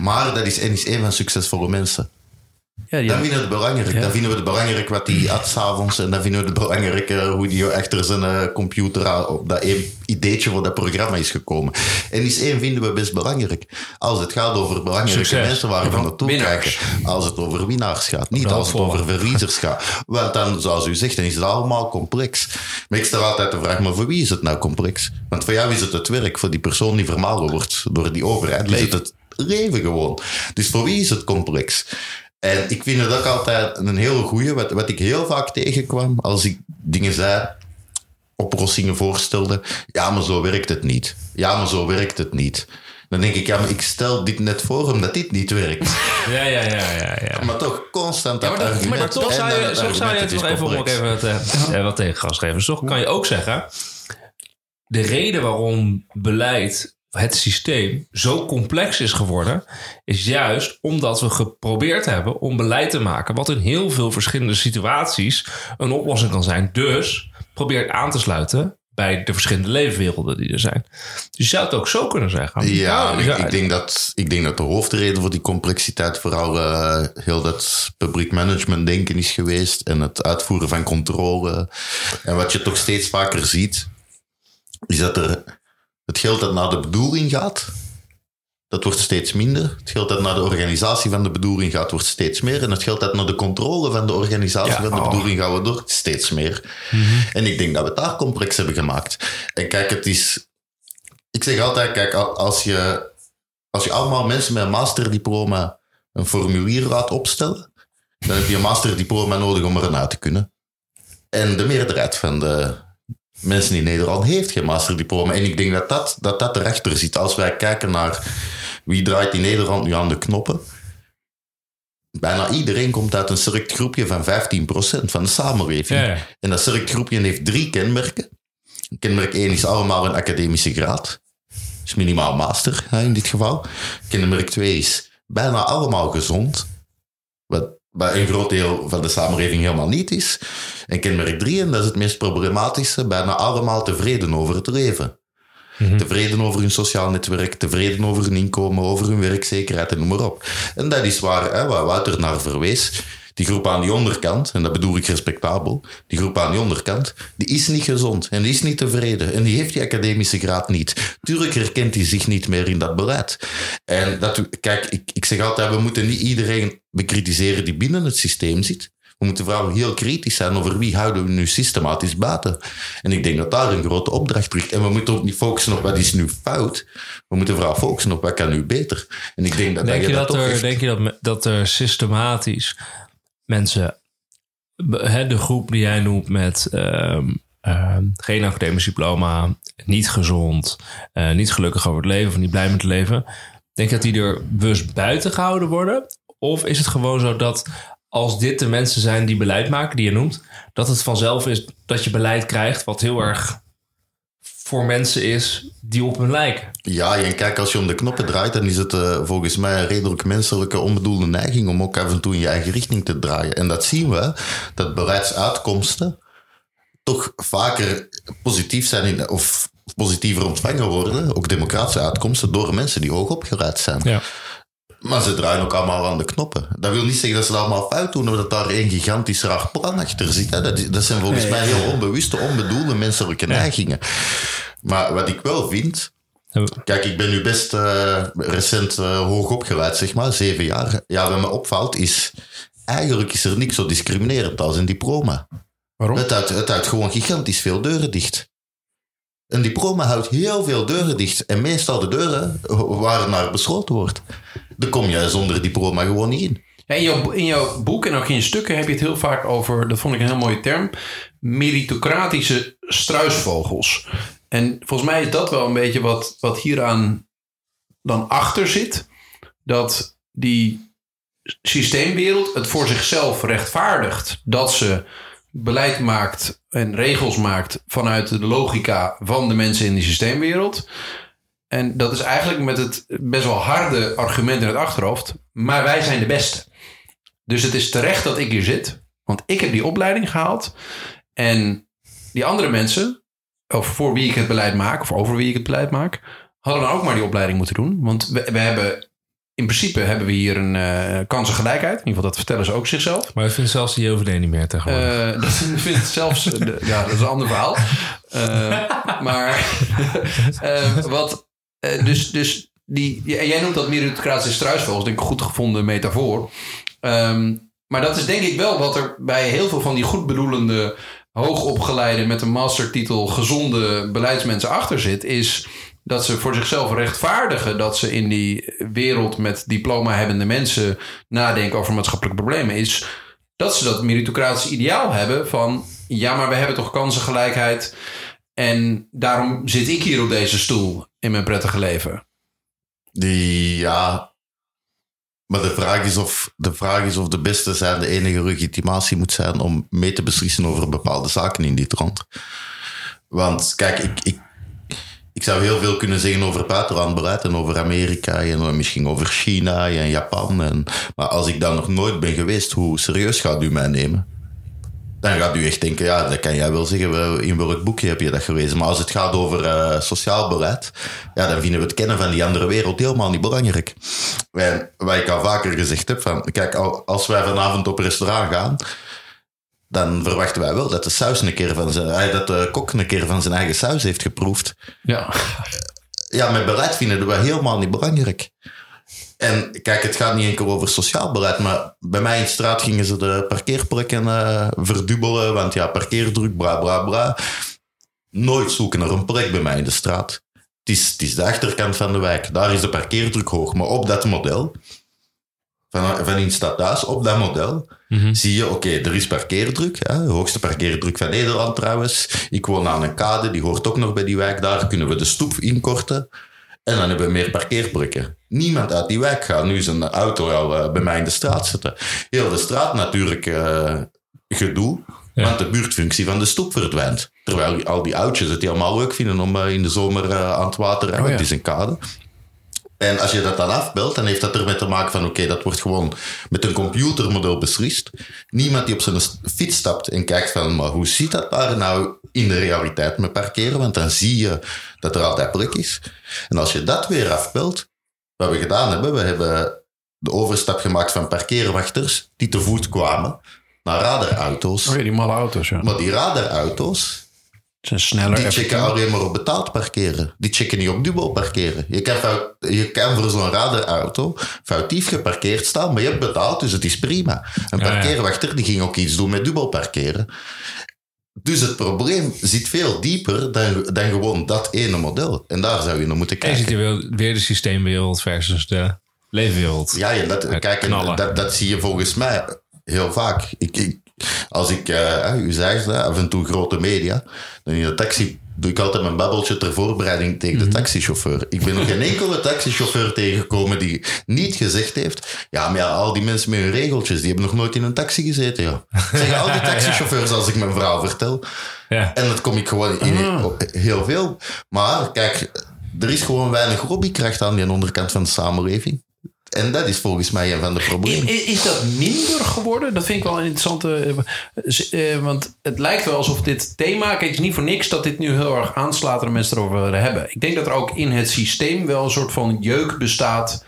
Maar dat is is één van succesvolle mensen. Ja, Dan vinden we het belangrijk. Ja. Dan vinden we het belangrijk wat hij at s'avonds. En dan vinden we het belangrijk eh, hoe die achter zijn eh, computer op dat één ideetje voor dat programma is gekomen. En is één vinden we best belangrijk. Als het gaat over belangrijke Succes. mensen waar we naartoe Winnaars. kijken. Als het over winnaars gaat. Niet als het over verliezers gaat. Want dan, zoals u zegt, dan is het allemaal complex. Maar ik stel altijd de vraag, maar voor wie is het nou complex? Want voor jou is het het werk. Voor die persoon die vermalen wordt door die overheid. Is het het leven gewoon. Dus voor wie is het complex? En ik vind het ook altijd een heel goeie, wat, wat ik heel vaak tegenkwam als ik dingen zei, oplossingen voorstelde. Ja, maar zo werkt het niet. Ja, maar zo werkt het niet. Dan denk ik, ja, maar ik stel dit net voor omdat dit niet werkt. Ja, ja, ja, ja. ja. Maar toch constant dat maar dat- toch zou je, het toch zou je het nog even, om ook even wat, eh, eh, wat tegengas geven. Dus toch kan je ook zeggen, de reden waarom beleid, het systeem, zo complex is geworden, is juist omdat we geprobeerd hebben om beleid te maken, wat in heel veel verschillende situaties een oplossing kan zijn. Dus probeer aan te sluiten bij de verschillende leefwerelden die er zijn. Dus je zou het ook zo kunnen zeggen. Ja, Nou, ik, denk dat, ik denk dat de hoofdreden voor die complexiteit vooral eh, heel dat public management denken is geweest en het uitvoeren van controle. En wat je toch steeds vaker ziet, is dat er het geld dat naar de bedoeling gaat, dat wordt steeds minder. Het geld dat naar de organisatie van de bedoeling gaat, wordt steeds meer. En het geld dat naar de controle van de organisatie Ja, van de oh. bedoeling gaat, wordt steeds meer. En ik denk dat we het daar complex hebben gemaakt. En kijk, het is ik zeg altijd, kijk, al- als je, als je allemaal mensen met een masterdiploma een formulier laat opstellen, dan heb je een masterdiploma nodig om er uit te kunnen. En de meerderheid van de mensen in Nederland heeft geen masterdiploma. En ik denk dat dat, dat, dat erachter zit. Als wij kijken naar wie draait in Nederland nu aan de knoppen, bijna iedereen komt uit een select groepje van 15% van de samenleving. Ja, ja. En dat select groepje heeft drie kenmerken. Kenmerk 1 is allemaal een academische graad. Dus minimaal master hè, in dit geval. Kenmerk 2 is bijna allemaal gezond. Wat bij een groot deel van de samenleving helemaal niet is. En kenmerk 3, en dat is het meest problematische, bijna allemaal tevreden over het leven. Tevreden over hun sociaal netwerk, tevreden over hun inkomen, over hun werkzekerheid en noem maar op. En dat is waar, hè, waar Wouter naar verwees. Die groep aan die onderkant, en dat bedoel ik respectabel, die groep aan die onderkant, die is niet gezond en die is niet tevreden en die heeft die academische graad niet. Tuurlijk herkent hij zich niet meer in dat beleid. En dat, kijk, ik, ik zeg altijd, we moeten niet iedereen bekritiseren die binnen het systeem zit. We moeten vooral heel kritisch zijn over wie houden we nu systematisch buiten. En ik denk dat daar een grote opdracht ligt. En we moeten ook niet focussen op wat is nu fout. We moeten vooral focussen op wat kan nu beter. En ik denk dat, Denk dat je je dat dat toch er, echt- denk je dat, dat er systematisch mensen, de groep die jij noemt met ehm, ehm, geen academisch diploma, niet gezond, eh, niet gelukkig over het leven of niet blij met het leven, denk je dat die er bewust buiten gehouden worden? Of is het gewoon zo dat als dit de mensen zijn die beleid maken, die je noemt, dat het vanzelf is dat je beleid krijgt wat heel erg voor mensen is die op hun lijken? Ja, en kijk, als je om de knoppen draait, dan is het eh, volgens mij een redelijk menselijke onbedoelde neiging om ook af en toe in je eigen richting te draaien. En dat zien we, dat beleidsuitkomsten toch vaker positief zijn in, of positiever ontvangen worden, ook democratische uitkomsten, door mensen die hoog opgeleid zijn. Ja. Maar ze draaien ook allemaal aan de knoppen. Dat wil niet zeggen dat ze dat allemaal fout doen, omdat daar één gigantisch raar plan achter zit. Hè. Dat, dat zijn volgens mij heel onbewuste, onbedoelde menselijke neigingen. Maar wat ik wel vind, Kijk, ik ben nu best eh, recent eh, hoog opgeleid, zeg maar, zeven jaar. Ja, wat me opvalt is, eigenlijk is er niks zo discriminerend als een diploma. Waarom? Het houdt, het houdt gewoon gigantisch veel deuren dicht. Een diploma houdt heel veel deuren dicht. En meestal de deuren waar het naar besloten wordt. Dan kom je zonder diploma gewoon niet in. In, jouw, in jouw boek en ook in je stukken heb je het heel vaak over, dat vond ik een heel mooie term, meritocratische struisvogels. En volgens mij is dat wel een beetje wat, wat hieraan dan achter zit. Dat die systeemwereld het voor zichzelf rechtvaardigt dat ze beleid maakt en regels maakt vanuit de logica van de mensen in die systeemwereld. En dat is eigenlijk met het best wel harde argument in het achterhoofd. Maar wij zijn de beste. Dus het is terecht dat ik hier zit. Want ik heb die opleiding gehaald. En die andere mensen, of voor wie ik het beleid maak, of over wie ik het beleid maak, hadden dan ook maar die opleiding moeten doen. Want we, we hebben, in principe hebben we hier een eh, kansengelijkheid. In ieder geval, dat vertellen ze ook zichzelf. Maar ik vind zelfs die OVD niet meer tegenwoordig. Eh, dat vindt zelfs. de- ja, dat is een ander verhaal. Eh, maar. wat. Eh, dus. dus die, ja, jij noemt dat meritocratische struisvogels. Denk ik een goed gevonden metafoor. Ehm, maar dat is denk ik wel wat er bij heel veel van die goedbedoelende, hoogopgeleide met een mastertitel gezonde beleidsmensen achter zit. Is dat ze voor zichzelf rechtvaardigen dat ze in die wereld met diploma hebbende mensen nadenken over maatschappelijke problemen. Is dat ze dat meritocratische ideaal hebben van ja, maar we hebben toch kansengelijkheid en daarom zit ik hier op deze stoel in mijn prettige leven. Die, ja. Maar de vraag, is of, de vraag is of de beste zijn de enige legitimatie moet zijn om mee te beslissen over bepaalde zaken in dit land. Want kijk, ik, ik, ik zou heel veel kunnen zeggen over buitenland beleid en over Amerika en misschien over China en Japan. En, maar als ik daar nog nooit ben geweest, hoe serieus gaat u mij nemen? Dan gaat u echt denken, ja, dat kan jij wel zeggen, in welk boekje heb je dat gelezen? Maar als het gaat over eh, sociaal beleid, ja, dan vinden we het kennen van die andere wereld helemaal niet belangrijk. En wat ik al vaker gezegd heb, van, kijk, al- als wij vanavond op restaurant gaan, dan verwachten wij wel dat de saus een keer van zijn, eh, dat de kok een keer van zijn eigen saus heeft geproefd. Ja. Ja, met beleid vinden we helemaal niet belangrijk. En kijk, het gaat niet enkel over sociaal beleid, maar bij mij in de straat gingen ze de parkeerplekken eh, verdubbelen, want ja, parkeerdruk, bla bla bla. Nooit zoeken naar een plek bij mij in de straat. Het is, het is de achterkant van de wijk, daar is de parkeerdruk hoog, maar op dat model, van, van in stad thuis, op dat model, zie je, oké, er is parkeerdruk. Hè, de hoogste parkeerdruk van Nederland trouwens. Ik woon aan een kade, die hoort ook nog bij die wijk. Daar kunnen we de stoep inkorten. En dan hebben we meer parkeerplekken. Niemand uit die wijk gaat nu zijn auto al eh, bij mij in de straat zetten. Heel de straat natuurlijk eh, gedoe. Ja. Want de buurtfunctie van de stoep verdwijnt. Terwijl al die oudjes het helemaal leuk vinden om eh, in de zomer aan het water te Oh ja. Het is een kade. En als je dat dan afbelt, dan heeft dat ermee te maken van oké, dat wordt gewoon met een computermodel beslist. Niemand die op zijn fiets stapt en kijkt van, maar hoe ziet dat daar nou in de realiteit met parkeren? Want dan zie je dat er altijd plek is. En als je dat weer afbelt, wat we gedaan hebben, we hebben de overstap gemaakt van parkeerwachters die te voet kwamen naar radarauto's. Ja, die malle auto's, ja. Maar die radarauto's, sneller. die checken alleen maar op betaald parkeren. Die checken niet op dubbel parkeren. Je kan, je kan voor zo'n radarauto foutief geparkeerd staan, maar je hebt betaald, dus het is prima. Een Ja, ja. parkeerwachter die ging ook iets doen met dubbel parkeren. Dus het probleem zit veel dieper dan, dan gewoon dat ene model. En daar zou je naar moeten En kijken. hier wel weer de systeemwereld versus de leefwereld. Ja, ja dat, kijk, en dat, dat zie je volgens mij heel vaak. Ik, ik, als ik, eh, u zegt dat, af en toe grote media, dan in de taxi doe ik altijd mijn babbeltje ter voorbereiding tegen Mhm. de taxichauffeur. Ik ben nog geen enkele taxichauffeur tegengekomen die niet gezegd heeft, ja, maar ja, al die mensen met hun regeltjes, die hebben nog nooit in een taxi gezeten, ja. Zeggen al die taxichauffeurs als ik mijn verhaal vertel. Ja. En dat kom ik gewoon in Ah. op heel veel. Maar kijk, er is gewoon weinig lobbykracht aan die onderkant van de samenleving. En dat is volgens mij een van de problemen. Is, is dat minder geworden? Dat vind ik wel een interessante. eh, eh, want het lijkt wel alsof dit thema. Kijk, het is niet voor niks dat dit nu heel erg aanslaat en mensen erover willen hebben. Ik denk dat er ook in het systeem wel een soort van jeuk bestaat.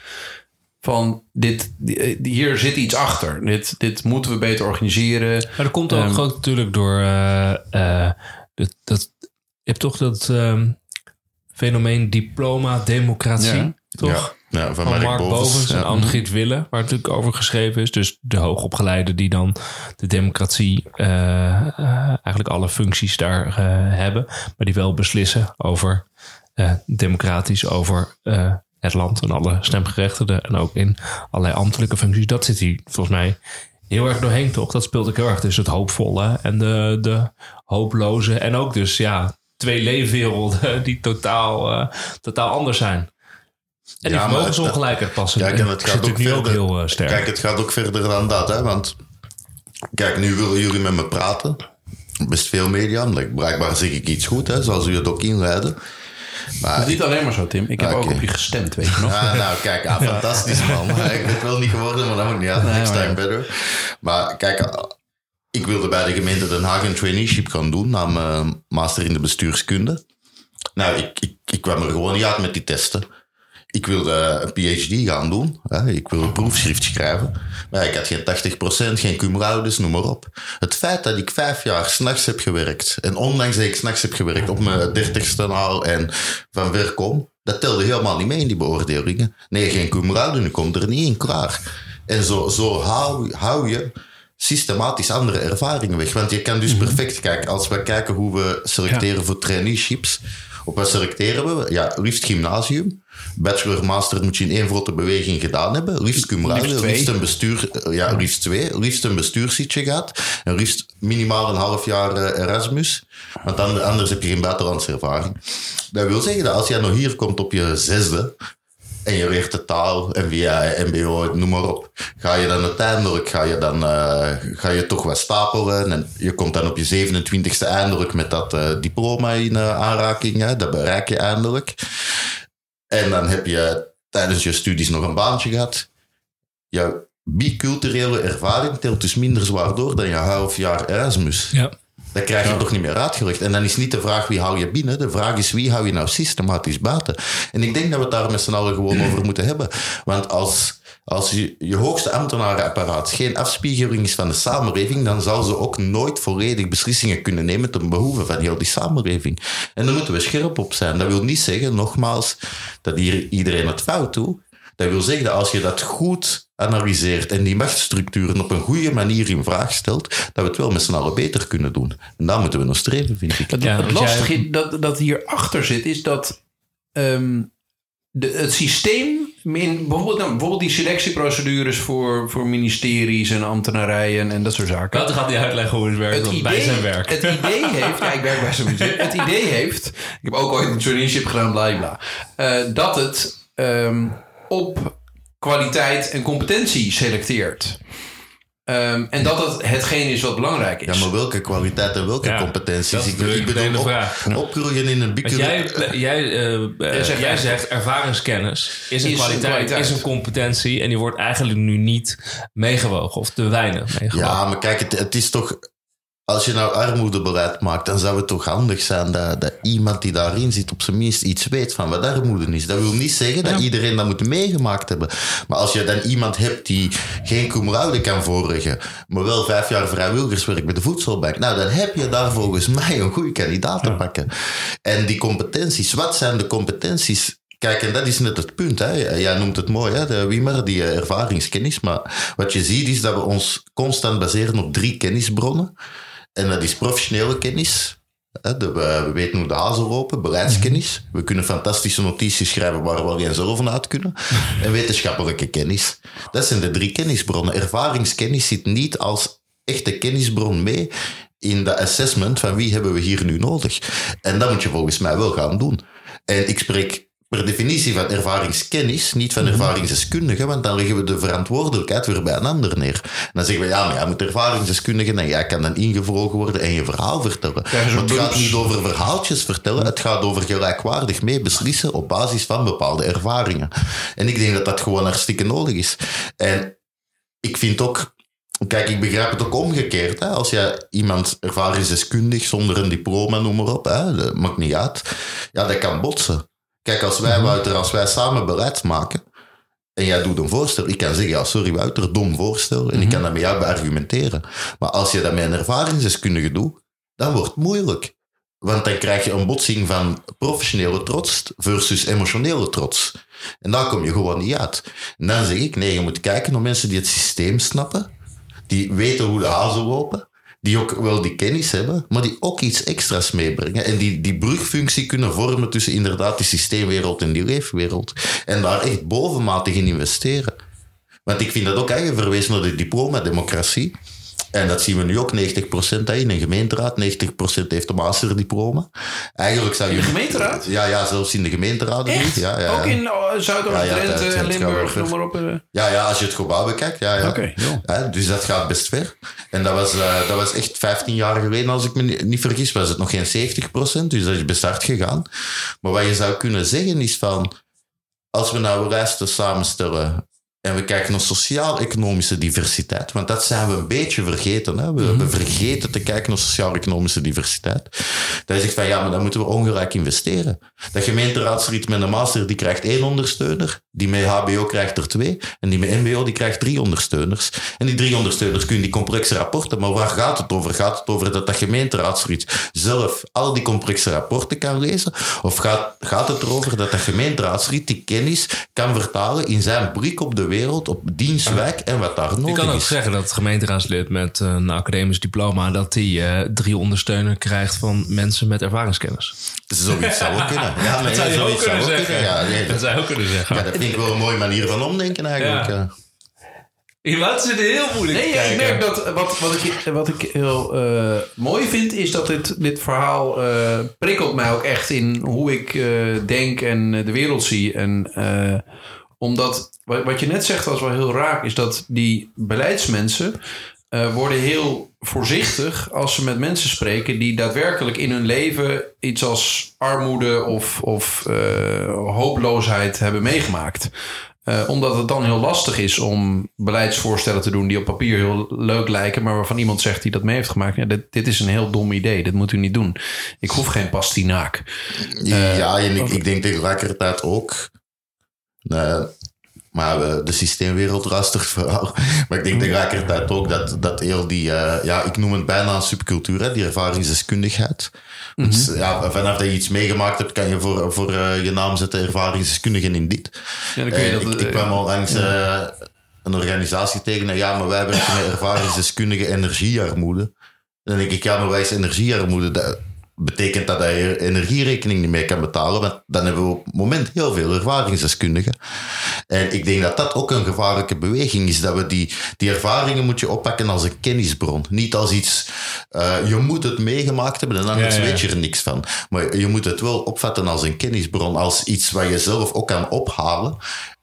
Van dit, die- eh, hier zit iets achter. Dit, dit moeten we beter organiseren. Maar dat komt ook Ehm, gewoon natuurlijk door... eh, eh, dat, dat, je hebt toch dat ehm, fenomeen diploma-democratie. Ja. Toch? Ja, ja, van, Van Mark, Bovens en. Andriet Wille, waar natuurlijk over geschreven is. Dus de hoogopgeleide die dan de democratie, eh, eh, eigenlijk alle functies daar eh, hebben. Maar die wel beslissen over democratisch over het land en alle stemgerechtigden. En ook in allerlei ambtelijke functies. Dat zit hier volgens mij heel erg doorheen, toch? Dat speelt ook heel erg. Dus het hoopvolle en de, de hooploze. En ook dus, ja, twee leefwerelden die totaal, totaal anders zijn. En die Ja, maar vermogensongelijkheid passen. Kijk, en het gaat ook verder. ook heel eh, sterk. Kijk, het gaat ook verder dan dat, hè? Want kijk, nu willen jullie met me praten. Best veel media. like, Blijkbaar zeg ik iets goed, hè, zoals u het ook inleiden. Maar Dat is niet alleen maar zo, Tim. Ik heb Oké. ook op je gestemd, weet je nog. Ah, nou, kijk, ah, fantastisch man. Ik ben het wel niet geworden, maar dat moet niet uit. Next time better. Maar kijk, ah, ik wilde bij de gemeente Den Haag een traineeship gaan doen na mijn master in de bestuurskunde. Nou, ik, ik, ik kwam er gewoon niet uit met die testen. Ik wilde een PhD gaan doen. Hè. Ik wilde een proefschrift schrijven. Maar ik had geen 80%, geen cum laude, noem maar op. Het feit dat ik vijf jaar s'nachts heb gewerkt. En ondanks dat ik s'nachts heb gewerkt op mijn dertigste al en van ver kom. Dat telde helemaal niet mee in die beoordelingen. Nee, geen cum laude, nu komt er niet in, klaar. En zo, zo hou, hou je systematisch andere ervaringen weg. Want je kan dus perfect kijken, als we kijken hoe we selecteren voor traineeships. Op wat selecteren we? Ja, liefst gymnasium. Bachelor, master moet je in één grote beweging gedaan hebben. Liefst cum laude, Liefst een bestuur, eh, ja, liefst twee. Liefst een bestuurszitje gehad. En liefst minimaal een half jaar eh, Erasmus. Want dan, anders heb je geen buitenlandse ervaring. Dat wil zeggen dat als jij nog hier komt op je zesde, en je leert de taal, via mbo, noem maar op. Ga je dan uiteindelijk, ga je dan, eh, ga je toch wat stapelen. En je komt dan op je 27e eindelijk met dat diploma in aanraking. Hè. Dat bereik je eindelijk. En dan heb je tijdens je studies nog een baantje gehad. Je biculturele ervaring telt dus minder zwaar door dan je half jaar Erasmus. ja. Dat krijg je toch niet meer uitgelegd. En dan is niet de vraag wie hou je binnen. De vraag is wie hou je nou systematisch buiten. En ik denk dat we het daar met z'n allen gewoon over moeten hebben. Want als, als je, je hoogste ambtenarenapparaat geen afspiegeling is van de samenleving, dan zal ze ook nooit volledig beslissingen kunnen nemen ten behoeve van heel die samenleving. En daar moeten we scherp op zijn. Dat wil niet zeggen, nogmaals, dat hier iedereen het fout doet. Dat wil zeggen dat als je dat goed analyseert en die machtsstructuren op een goede manier in vraag stelt, dat we het wel met z'n allen beter kunnen doen. En daar moeten we nog streven, vind ik. Het, Ja, het want jij- lastige dat, dat hierachter zit, is dat ehm, de, het systeem, bijvoorbeeld, nou, bijvoorbeeld die selectieprocedures voor, voor ministeries en ambtenarijen en dat soort zaken. Dat gaat hij uitleggen hoe het werkt het bij zijn werk. Het idee heeft, ja, ik werk bij museum. Het idee heeft, ik heb ook ooit een traineeship gedaan, bla bla, eh, dat het ehm, op kwaliteit en competentie selecteert. Ehm, en dat het hetgeen is wat belangrijk is. Ja, maar welke kwaliteit en welke Ja, competenties? dat is ik, ik bedoel, de op, vraag. opgroeien in een biculturele... jij, jij, eh, eh, Jij zegt jij zegt ervaringskennis is een, Is een kwaliteit, kwaliteit. is een competentie en die wordt eigenlijk nu niet meegewogen of te weinig meegewogen. Ja, maar kijk, het, het is toch... Als je nou armoedebeleid maakt, dan zou het toch handig zijn dat, dat iemand die daarin zit op zijn minst iets weet van wat armoede is. Dat wil niet zeggen dat iedereen dat moet meegemaakt hebben. Maar als je dan iemand hebt die geen cum laude kan voorleggen, maar wel vijf jaar vrijwilligerswerk bij de voedselbank, nou dan heb je daar volgens mij een goede kandidaat te pakken. En die competenties, wat zijn de competenties Kijk, en dat is net het punt. Hè. Jij noemt het mooi, hè, de Wimmer, die eh, ervaringskennis. Maar wat je ziet is dat we ons constant baseren op drie kennisbronnen. En dat is professionele kennis. We, we weten hoe de hazen lopen. Beleidskennis. We kunnen fantastische notities schrijven waar we alleen zelf vanuit kunnen. En wetenschappelijke kennis. Dat zijn de drie kennisbronnen. Ervaringskennis zit niet als echte kennisbron mee in de assessment van wie hebben we hier nu nodig. En dat moet je volgens mij wel gaan doen. En ik spreek per definitie van ervaringskennis, niet van ervaringsdeskundige, want dan leggen we de verantwoordelijkheid weer bij een ander neer. En dan zeggen we, ja, maar jij moet ervaringsdeskundige en jij kan dan ingevlogen worden en je verhaal vertellen. Maar het gaat niet over verhaaltjes vertellen, het gaat over gelijkwaardig mee beslissen op basis van bepaalde ervaringen. En ik denk dat dat gewoon hartstikke nodig is. En ik vind ook, kijk, ik begrijp het ook omgekeerd. Hè? Als je iemand ervaringsdeskundig zonder een diploma, noem maar op, hè? dat maakt niet uit. Ja, dat kan botsen. Kijk, als wij, Wouter, als wij samen beleid maken en jij doet een voorstel, ik kan zeggen, ja, sorry Wouter, dom voorstel, en ik kan dat met jou beargumenteren. Maar als je dat met een ervaringsdeskundige doet, dan wordt het moeilijk. Want dan krijg je een botsing van professionele trots versus emotionele trots. En daar kom je gewoon niet uit. En dan zeg ik, nee, je moet kijken naar mensen die het systeem snappen. Die weten hoe de hazen lopen. Die ook wel die kennis hebben, maar die ook iets extra's meebrengen. En die die brugfunctie kunnen vormen tussen inderdaad die systeemwereld en die leefwereld. En daar echt bovenmatig in investeren. Want ik vind dat ook eigen verwezen naar de diploma-democratie. En dat zien we nu ook, 90% in een gemeenteraad, 90% heeft een masterdiploma. Eigenlijk zou je... De gemeenteraad? Ja, ja, zelfs in de Echt? niet. Ja, ja, Ook ja. in oh, Zuidoost, Ja, ja, Drenthe, het- het Limburg, noem maar op. eh. Ja, ja, als je het gebouw bekijkt, ja, ja. Dus dat gaat best ver. En dat was, eh, dat was echt 15 jaar geleden, als ik me ni- niet vergis, was het nog geen 70%, dus dat is best hard gegaan. Maar wat je zou kunnen zeggen is van, als we nou lijsten samenstellen en we kijken naar sociaal-economische diversiteit, want dat zijn we een beetje vergeten. Hè? We hebben vergeten te kijken naar sociaal-economische diversiteit. Dan zegt van ja, maar dan moeten we ongelijk investeren. Dat gemeenteraadsriet met een master die krijgt één ondersteuner, die met HBO krijgt er twee, en die met MBO die krijgt drie ondersteuners. En die drie ondersteuners kunnen die complexe rapporten, maar waar gaat het over? Gaat het over dat dat gemeenteraadsriet zelf al die complexe rapporten kan lezen? Of gaat, gaat het erover dat dat gemeenteraadsriet die kennis kan vertalen in zijn blik op de wereld, op dienstwijk en wat daar Je nodig kan ook is? zeggen dat het gemeenteraadslid met een academisch diploma... dat die eh, drie ondersteuner krijgt van mensen met ervaringskennis. Zoiets zou ook kunnen. Ja, nee, Dat zou je ook kunnen zeggen. Ja, nee, Dat zou je ook kunnen zeggen. ja, dat vind ik wel een mooie manier van omdenken eigenlijk. Ja. zit heel moeilijk Nee, ja, ik kijken. merk dat wat, wat, ik, wat ik heel eh, mooi vind, is dat dit, dit verhaal eh, prikkelt mij ook echt in hoe ik eh, denk en eh, de wereld zie. En eh, omdat, wat, je net zegt was wel heel raak, is dat die beleidsmensen eh, worden heel voorzichtig als ze met mensen spreken die daadwerkelijk in hun leven iets als armoede of, of eh, hooploosheid hebben meegemaakt. Eh, omdat het dan heel lastig is om beleidsvoorstellen te doen die op papier heel leuk lijken, maar waarvan iemand zegt die dat mee heeft gemaakt. Ja, dit, dit is een heel dom idee, dit moet u niet doen. Ik hoef geen pastinaak. ja, en ik, ik denk tegelijkertijd ook. Maar eh, de systeemwereld rastig verhaal. Maar ik denk tegelijkertijd ook dat, dat heel die, eh, ja, ik noem het bijna een subcultuur, hè, die ervaringsdeskundigheid. Dus, ja, vanaf dat je iets meegemaakt hebt, kan je voor, voor eh, je naam zetten ervaringsdeskundigen in dit. Ja, dan kun je dat, ik, ik eh, kwam al langs een organisatie tegen en ja, maar wij werken met ervaringsdeskundige energiearmoede. En dan denk ik, ja, maar wij is energiearmoede. Dat betekent dat hij je energierekening niet meer kan betalen, want dan hebben we op het moment heel veel ervaringsdeskundigen. En ik denk dat dat ook een gevaarlijke beweging is, dat we die, die ervaringen moet je oppakken als een kennisbron. Niet als iets, eh, je moet het meegemaakt hebben en anders Ja, ja. weet je er niks van. Maar je moet het wel opvatten als een kennisbron, als iets wat je zelf ook kan ophalen.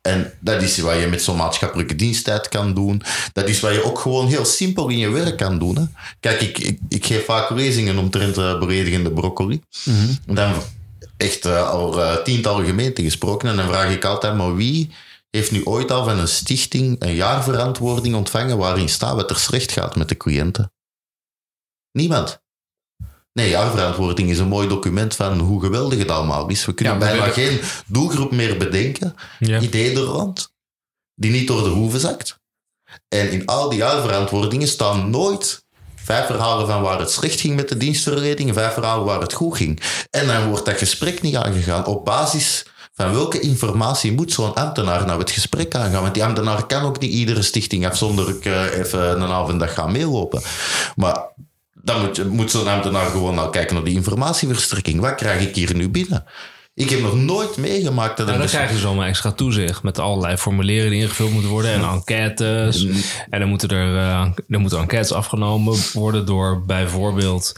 En dat is wat je met zo'n maatschappelijke diensttijd kan doen. Dat is wat je ook gewoon heel simpel in je werk kan doen. Hè. Kijk, ik, ik, ik geef vaak lezingen omtrent uh, beledigende broccoli. En dan echt uh, al uh, tientallen gemeenten gesproken. En dan vraag ik altijd, maar wie heeft nu ooit al van een stichting een jaarverantwoording ontvangen waarin staat wat er slecht gaat met de cliënten? Niemand. Nee, jaarverantwoording is een mooi document van hoe geweldig het allemaal is. We kunnen Ja, bijna we- geen doelgroep meer bedenken, Ja. ideeën er rond, die niet door de hoeven zakt. En in al die jaarverantwoordingen staan nooit vijf verhalen van waar het slecht ging met de dienstverlening en vijf verhalen waar het goed ging. En dan wordt dat gesprek niet aangegaan op basis van welke informatie moet zo'n ambtenaar nou het gesprek aangaan? Want die ambtenaar kan ook niet iedere stichting afzonderlijk eh, even een dag gaan meelopen. Maar dan moet, moet zo'n ambtenaar gewoon nou kijken naar die informatieverstrekking. Wat krijg ik hier nu binnen? Ik heb nog nooit meegemaakt dat Nou, een dan krijg je zomaar extra toezicht met allerlei formulieren die ingevuld moeten worden en enquêtes. En dan moeten er eh, dan moeten enquêtes afgenomen worden door bijvoorbeeld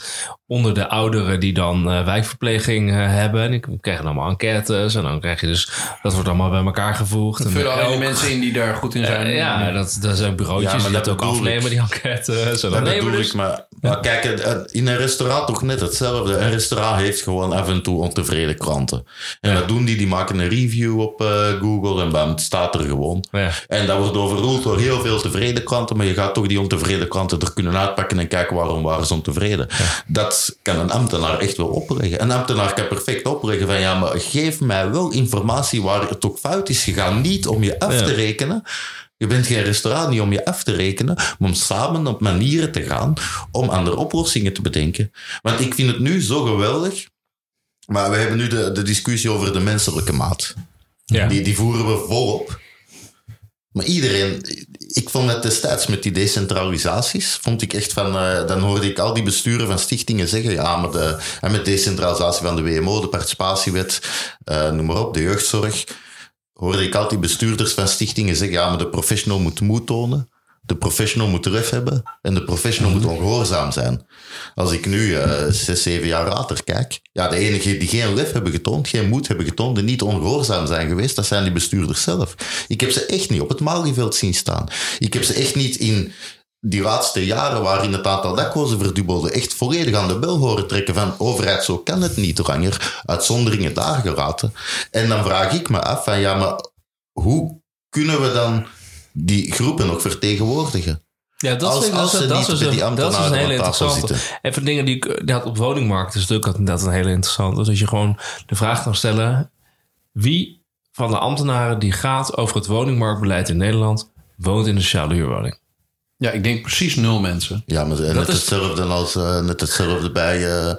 onder de ouderen die dan eh, wijkverpleging eh, hebben. En die krijgen allemaal enquêtes en dan krijg je dus, dat wordt allemaal bij elkaar gevoegd. En vullen elk- mensen in die daar goed in zijn. ja, dat, dat zijn bureautjes Ja, maar die dat dat ook afnemen, ik. die enquêtes. En dan Dat nemen we bedoel dus ik, maar, maar kijk, in een restaurant toch net hetzelfde. Een restaurant heeft gewoon af en toe ontevreden klanten. En wat doen die? Die maken een review op eh, Google en bam, het staat er gewoon. Ja. En dat wordt overroeld door heel veel tevreden klanten, maar je gaat toch die ontevreden klanten er kunnen uitpakken en kijken waarom waren ze ontevreden. Dat kan een ambtenaar echt wel opleggen. Een ambtenaar kan perfect opleggen van ja, maar geef mij wel informatie waar het ook fout is gegaan. Niet om je af Ja. te rekenen, Je bent geen restaurant niet om je af te rekenen, maar om samen op manieren te gaan om andere oplossingen te bedenken. Want ik vind het nu zo geweldig, maar we hebben nu de, de discussie over de menselijke maat. Ja. Die, die voeren we volop. Maar iedereen, ik vond het destijds met die decentralisaties, vond ik echt van, eh, dan hoorde ik al die besturen van stichtingen zeggen, ja, maar de, en met decentralisatie van de WMO, de participatiewet, eh, noem maar op, de jeugdzorg, hoorde ik altijd bestuurders van stichtingen zeggen, ja, maar de professional moet moed tonen, de professional moet ref hebben en de professional moet ongehoorzaam zijn. Als ik nu eh, zes, zeven jaar later kijk, ja, de enigen die geen lef hebben getoond, geen moed hebben getoond en niet ongehoorzaam zijn geweest, dat zijn die bestuurders zelf. Ik heb ze echt niet op het Malieveld zien staan. Ik heb ze echt niet in die laatste jaren waarin het aantal daklozen verdubbelde, echt volledig aan de bel horen trekken van overheid, zo kan het niet langer, uitzonderingen daar gelaten. En dan vraag ik me af van, ja, maar hoe kunnen we dan die groepen nog vertegenwoordigen? Ja, dat Als- ik- als dat, is een, die dat is een hele interessante. Even dingen die ik had op woningmarkt is natuurlijk dat een hele interessante. Dus dat je gewoon de vraag kan stellen: wie van de ambtenaren die gaat over het woningmarktbeleid in Nederland woont in een sociale huurwoning? Ja, ik denk precies nul mensen. Ja, maar net, is- hetzelfde als, eh, net hetzelfde bij, eh,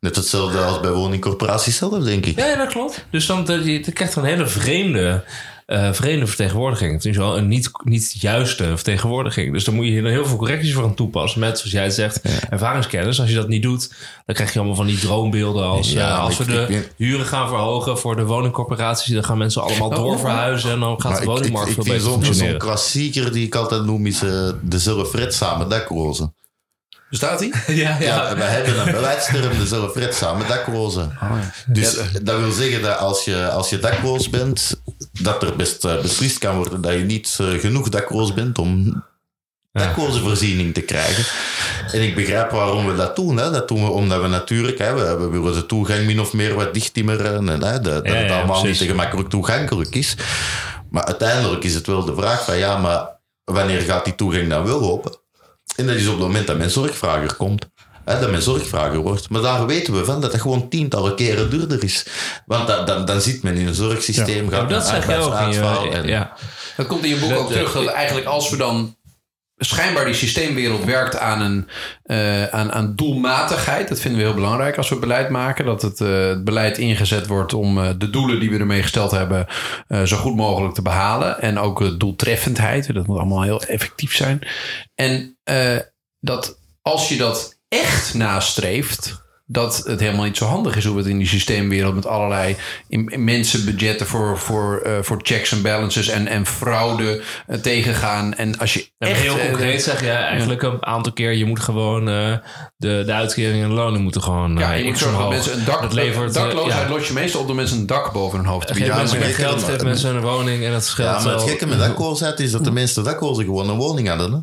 net hetzelfde als bij woningcorporaties zelf, denk ik. Ja, ja, dat klopt. Dus dan dat je, je krijgt een hele vreemde, eh, vreemde vertegenwoordiging. Het is wel een niet, niet juiste vertegenwoordiging. Dus dan moet je hier heel veel correcties voor aan toepassen. Met, zoals jij het zegt, ervaringskennis. Als je dat niet doet, dan krijg je allemaal van die droombeelden. Als, Ja, eh, als ik- we de ik huren gaan verhogen voor de woningcorporaties, dan gaan mensen allemaal doorverhuizen. En dan gaat Maar de ik, ik, woningmarkt ik veel beter zo'n klassieker die ik altijd noem is eh, de zelfredzame daklozen. Bestaat die? ja, Ja, ja. we hebben een beleidsterm, de zelfredzame daklozen. Dus dat wil zeggen dat als je, als je dakloos bent, dat er best eh, beslist kan worden dat je niet eh, genoeg dakloos bent om daklozenvoorziening te krijgen. En ik begrijp waarom we dat doen. Hè. Dat doen we omdat we natuurlijk, hè, we, we willen de toegang min of meer wat dichttimmeren. En, hè, dat, het allemaal niet te gemakkelijk toegankelijk is. Maar uiteindelijk is het wel de vraag van ja, maar wanneer gaat die toegang dan wel open? En dat is op het moment dat mijn zorgvrager komt. Hè, dat mijn zorgvrager wordt. Maar daar weten we van dat dat gewoon tientallen keren duurder is. Want dat, dan, dan zit men in een zorgsysteem, Ja, gaat dat naar zeg je ook in arbeidsuitval je, en- ja. Dat komt in je boek Dat- ook terug. Dat eigenlijk als we dan schijnbaar die systeemwereld werkt aan een eh, aan, aan doelmatigheid. Dat vinden we heel belangrijk als we beleid maken. Dat het, eh, het beleid ingezet wordt om eh, de doelen die we ermee gesteld hebben eh, zo goed mogelijk te behalen. En ook doeltreffendheid. Dat moet allemaal heel effectief zijn. En eh, dat als je dat echt nastreeft. Dat het helemaal niet zo handig is hoe we het in die systeemwereld met allerlei in- immense budgetten voor, voor, eh, voor checks en balances en, en fraude eh, tegengaan. En als je Ja, maar echt, heel eh, concreet zeg je eigenlijk een aantal keer... je moet gewoon eh, de, de uitkeringen en de lonen moeten gewoon Ja, je moet zorgen dat mensen een dak, Dat levert, dakloosheid ja. los je meestal op door mensen een dak boven hun hoofd te bieden. mensen maar meer ik- geld, maar- geef mensen een woning en dat scheelt Ja, maar het gekke met dakloosheid is dat de meeste daklozen gewoon een woning hadden. Hè?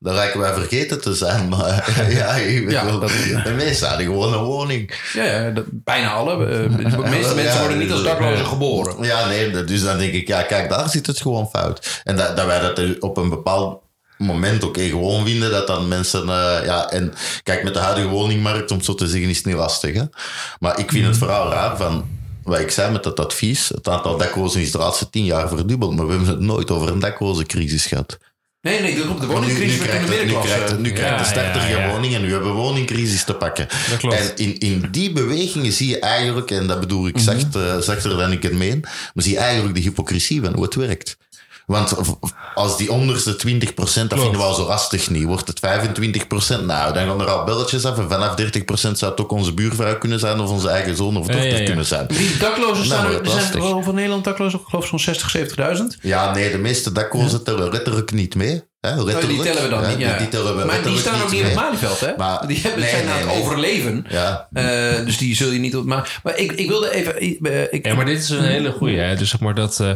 Dat lijken wij vergeten te zijn, maar ja, Ja, dat- de meeste hadden gewoon een woning. Ja, dat, bijna alle. eh, de meeste mensen worden niet als daklozen ja. geboren. Ja, nee, dus dan denk ik, ja, kijk, daar zit het gewoon fout. En dat, dat wij dat er op een bepaald moment oké gewoon vinden, dat dan mensen, eh, ja, en kijk, met de huidige woningmarkt, om het zo te zeggen, is het niet lastig, hè. Maar ik vind het vooral raar van, wat ik zei met dat advies, het aantal daklozen is de laatste tien jaar verdubbeld, maar we hebben het nooit over een daklozencrisis gehad. Nee, nee, de, woningcrisis nu in de nu middenklasse. krijgt, het- nu krijgt de starter geen ja. woning en nu hebben we woningcrisis te pakken. Dat klopt. En in, in die bewegingen zie je eigenlijk, en dat bedoel ik zacht, eh, zachter dan ik het meen, maar zie je eigenlijk de hypocrisie van hoe het werkt. Want als die onderste 20%, dat vinden we al zo lastig niet. Wordt het 25%, nou, dan gaan er al belletjes af. En vanaf 30% zou het ook onze buurvrouw kunnen zijn, of onze eigen zoon of dochter ja, ja. kunnen zijn. Die daklozen staan Nou, er, dat er is zijn over Nederland daklozen, ik geloof zo'n 60, 70.000. Ja, nee, de meeste daklozen tellen letterlijk niet mee. Hè. Oh, die tellen we dan Hè, niet. Ja. Die, die tellen we maar die staan ook niet in het mee. Malieveld, hè? Maar- die hebben, nee, zijn nee, aan het nee. overleven. Ja, Eh, dus die zul je niet op. Maar, maar ik, ik wilde even. eh, Ik, Ja, maar dit is een hele goeie. Hè? Dus zeg maar dat, eh,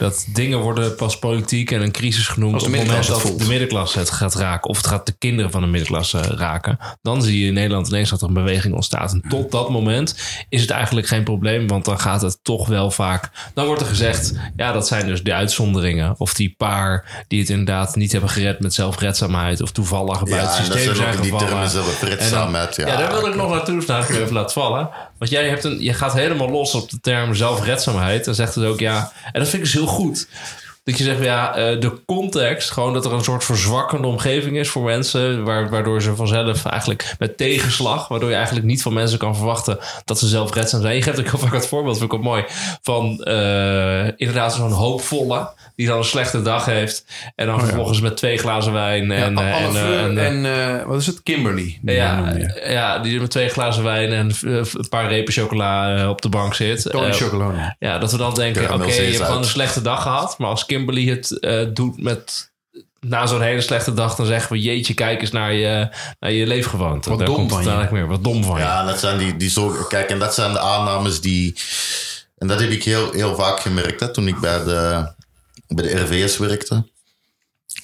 dat dingen worden pas politiek en een crisis genoemd op het moment dat het de middenklasse het gaat raken. Of het gaat de kinderen van de middenklasse raken. Dan zie je in Nederland ineens dat er een beweging ontstaat. En tot dat moment is het eigenlijk geen probleem. Want dan gaat het toch wel vaak... Dan wordt er gezegd, ja dat zijn dus de uitzonderingen. Of die paar die het inderdaad niet hebben gered met zelfredzaamheid. Of toevallig buiten ja systeem zijn ook die gevallen. termen zelfredzaamheid. Ja, Ja, daar wilde ik nog naartoe, dus daar ik even laten vallen. Want jij hebt een, je gaat helemaal los op de term zelfredzaamheid. En zegt het ook, ja, en dat vind ik dus heel goed. Dat je zegt, ja, eh, de context, gewoon dat er een soort verzwakkende omgeving is voor mensen, waar, waardoor ze vanzelf eigenlijk met tegenslag, waardoor je eigenlijk niet van mensen kan verwachten dat ze zelfredzaam zijn. Je geeft ook vaak het voorbeeld, vind ik ook mooi, van eh, inderdaad zo'n hoopvolle, die dan een slechte dag heeft en dan vervolgens met twee glazen wijn en... Ja, en, eh, en, eh, en, eh, wat is het? Kimberly. die ja, ja, die met twee glazen wijn en een paar repen chocola op de bank zit. Tony ja, dat we dan denken, oké, je hebt zeezout. gewoon een slechte dag gehad. Maar als Kimberly het eh, doet met na zo'n hele slechte dag, dan zeggen we, jeetje, kijk eens naar je, naar je leefgewoonte. Wat Daar dom komt van het je. meer. Wat dom van je. Ja, en dat zijn die, die zo. Kijk, en dat zijn de aannames die. En dat heb ik heel, heel vaak gemerkt hè, toen ik bij de, bij de RVS werkte.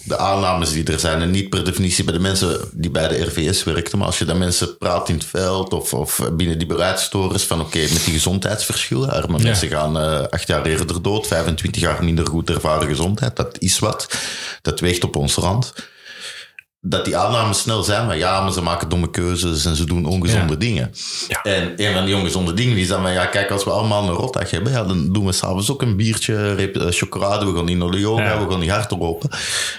De aannames die er zijn, en niet per definitie bij de mensen die bij de RVS werkten, maar als je dan mensen praat in het veld of, of binnen die beleidstorens van oké, met die gezondheidsverschillen, arme mensen gaan eh, acht jaar eerder dood, 25 jaar minder goed ervaren gezondheid, dat is wat. Dat weegt op ons rand. Dat die aannames snel zijn, maar ja, maar ze maken domme keuzes en ze doen ongezonde Ja. dingen. En een van die ongezonde dingen is dan van, ja, kijk, als we allemaal een rotdag hebben, ja, dan doen we s'avonds ook een biertje, reep- eh, chocolade, we gaan niet naar de yoga, Ja. we gaan niet hard lopen.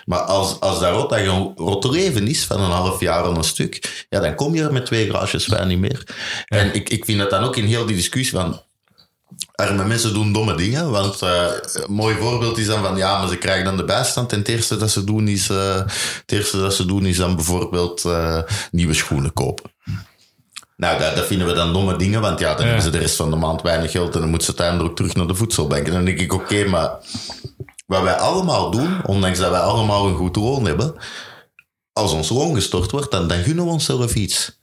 Maar als, als dat rotdag een rotte leven is van een half jaar aan een stuk, ja, dan kom je er met twee glaasjes wijn niet meer. En ik, ik vind dat dan ook in heel die discussie van, arme mensen doen domme dingen. Want eh, een mooi voorbeeld is dan van ja, maar ze krijgen dan de bijstand. En het eerste dat ze doen is, het eerste dat ze doen is dan bijvoorbeeld eh, nieuwe schoenen kopen. Nou, dat, dat vinden we dan domme dingen, want ja, dan hebben ze de rest van de maand weinig geld en dan moeten ze uiteindelijk terug naar de voedselbank. En dan denk ik, oké, maar wat wij allemaal doen, ondanks dat wij allemaal een goed loon hebben, als ons loon gestort wordt, dan, dan gunnen we onszelf iets.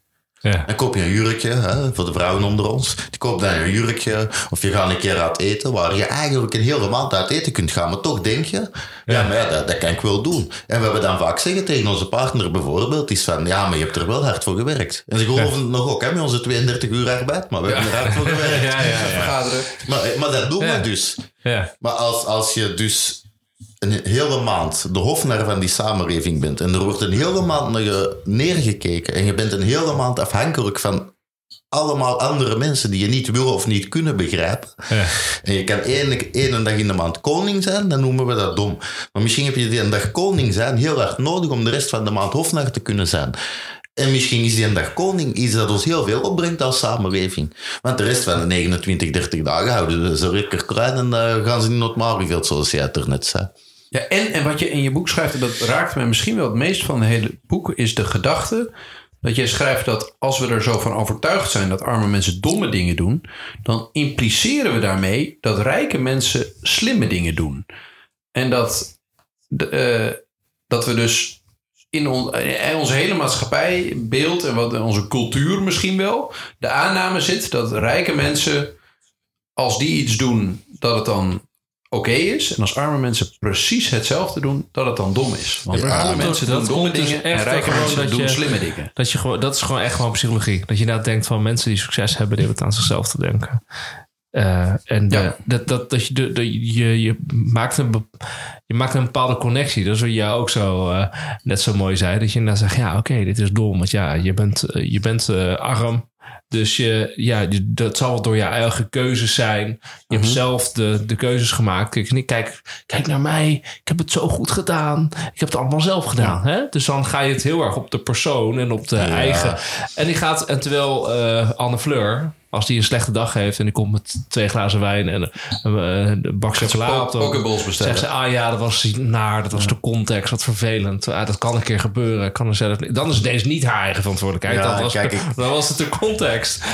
Ja. Dan koop je een jurkje, hè, voor de vrouwen onder ons. Die koopt dan een jurkje. Of je gaat een keer uit eten, waar je eigenlijk een hele maand uit eten kunt gaan. Maar toch denk je, ja, maar ja, dat, dat kan ik wel doen. En we hebben dan vaak zeggen tegen onze partner bijvoorbeeld, is van, ja, maar je hebt er wel hard voor gewerkt. En ze geloven het nog ook, hè, met onze 32 uur arbeid. Maar we hebben er hard voor gewerkt. Ja, ja, ja. Maar, maar dat doen Ja. we dus. ja. Maar als, als je dus een hele maand de hofnar van die samenleving bent en er wordt een hele maand naar je neergekeken en je bent een hele maand afhankelijk van allemaal andere mensen die je niet wil of niet kunnen begrijpen. Ja. En je kan één, één dag in de maand koning zijn, dan noemen we dat dom. Maar misschien heb je die een dag koning zijn heel hard nodig om de rest van de maand hofnar te kunnen zijn. En misschien is die een dag koning iets dat ons heel veel opbrengt als samenleving. Want de rest van de 29, 30 dagen houden ze lekker klein en dan gaan ze niet naar het Marieveld, zoals jij het er net zei. Ja, en, en wat je in je boek schrijft, en dat raakt mij misschien wel het meest van het hele boek, is de gedachte dat jij schrijft dat als we er zo van overtuigd zijn dat arme mensen domme dingen doen, dan impliceren we daarmee dat rijke mensen slimme dingen doen. En dat, eh, dat we dus in on- eh, onze hele maatschappij, beeld en wat onze cultuur misschien wel, de aanname zit dat rijke mensen, als die iets doen, dat het dan oké is. En als arme mensen precies hetzelfde doen, dat het dan dom is. Want Ja, arme mensen doen domme dus dingen en rijke gewoon mensen dat doen je- slimme dingen. Dat, je gewoon, dat is gewoon echt gewoon psychologie. Dat je inderdaad denkt van mensen die succes hebben, die hebben het aan zichzelf te denken. Eh, en de- Ja. dat, dat, dat je, de, de- je, je, maakt een, je maakt een bepaalde connectie. Dat is wat jij ook zo eh, net zo mooi zei. Dat je dan zegt, ja oké, dit is dom. Want ja, je bent, eh, je bent arm. Dus je, ja, dat zal wel door je eigen keuzes zijn. Je hebt zelf de, de keuzes gemaakt. Kijk, niet, kijk, kijk naar mij. Ik heb het zo goed gedaan. Ik heb het allemaal zelf gedaan. Hè? Dus dan ga je het heel erg op de persoon en op de eigen. En die gaat, en terwijl eh, Anne Fleur, als die een slechte dag heeft en die komt met twee glazen wijn en een, een bak chocola op de Pokeballs bestellen. Zegt ze, ah ja, dat was naar, dat was de context, wat vervelend. Ah, dat kan een keer gebeuren, kan er zelf niet. Dan is deze niet haar eigen verantwoordelijkheid. Ja, dat was, kijk, ik- dan was het de context.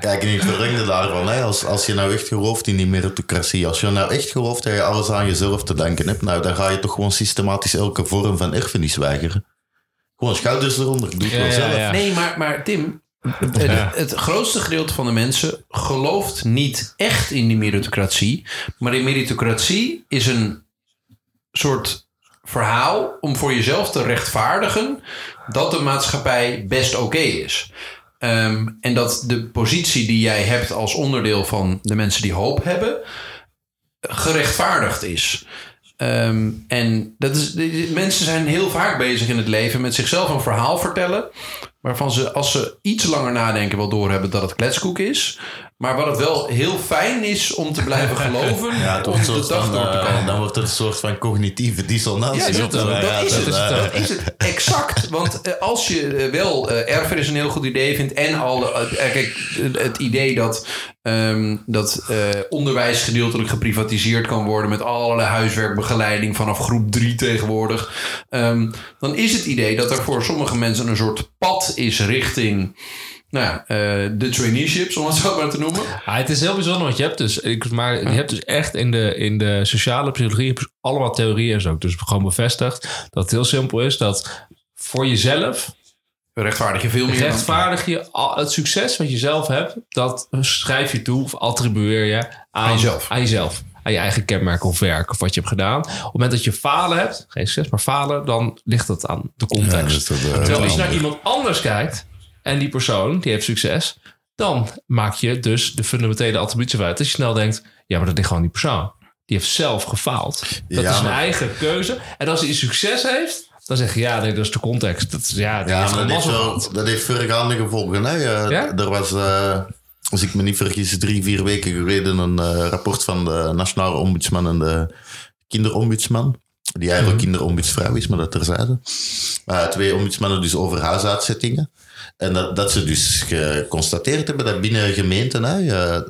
Kijk, en ik verlengde daarvan, hè, als, als je nou echt gelooft in die meritocratie, als je nou echt gelooft dat je alles aan jezelf te danken hebt, nou, dan ga je toch gewoon systematisch elke vorm van erfenis weigeren. Gewoon schouders eronder, doe het Ja, wel ja, zelf. ja. Nee, maar, maar Tim, het, Ja. het grootste gedeelte van de mensen gelooft niet echt in die meritocratie. Maar die meritocratie is een soort verhaal om voor jezelf te rechtvaardigen dat de maatschappij best oké is. Ehm, en dat de positie die jij hebt als onderdeel van de mensen die hoop hebben, gerechtvaardigd is. Ehm, en dat is, mensen zijn heel vaak bezig in het leven met zichzelf een verhaal vertellen. Waarvan ze, als ze iets langer nadenken, wel doorhebben dat het kletskoek is. Maar wat het wel heel fijn is om te blijven geloven. Ja, om de dag van, door te eh, komen. dan wordt het een soort van cognitieve dissonantie. Ja, is het, Ja, dat, ja, is het, dat, eh, dat is het exact. Want eh, als je wel eh erfenis een heel goed idee vindt... en al, kijk, het- idee dat, ehm, dat eh, onderwijs gedeeltelijk geprivatiseerd kan worden... met allerlei huiswerkbegeleiding vanaf groep drie tegenwoordig... ehm, dan is het idee dat er voor sommige mensen een soort pad is richting... Nou ja, eh, de traineeships, om het zo maar te noemen. Ja, het is heel bijzonder, want je hebt dus, ik, maar je hebt dus echt in de, in de sociale psychologie dus allemaal theorieën en zo. Dus gewoon bevestigd dat het heel simpel is dat voor jezelf Rechtvaardig je veel meer. rechtvaardig je het succes wat je zelf hebt, dat schrijf je toe of attribueer je aan, Aan jezelf. Aan jezelf. Aan je eigen kenmerk of werk of wat je hebt gedaan. Op het moment dat je falen hebt, geen succes, maar falen, dan ligt dat aan de context. dat, eh, Terwijl als je naar iemand anders kijkt en die persoon die heeft succes, dan maak je dus de fundamentele attributie uit. Dat je snel denkt, ja, maar dat ligt gewoon die persoon. Die heeft zelf gefaald. Dat Ja, is zijn maar- eigen keuze. En als hij succes heeft, dan zeg je, ja, nee, dat is de context. Dat is, ja, maar dat wel, dat heeft vergaande gevolgen. Hè? Ja? Er was, eh, als ik me niet vergis, drie, vier weken geleden een eh, rapport van de Nationale Ombudsman en de Kinderombudsman. Die eigenlijk Mhm. kinderombudsvrouw is, maar dat terzijde. Uh, twee ombudsmannen dus over huisuitzettingen. En dat, dat ze dus geconstateerd hebben dat binnen gemeenten... Hè,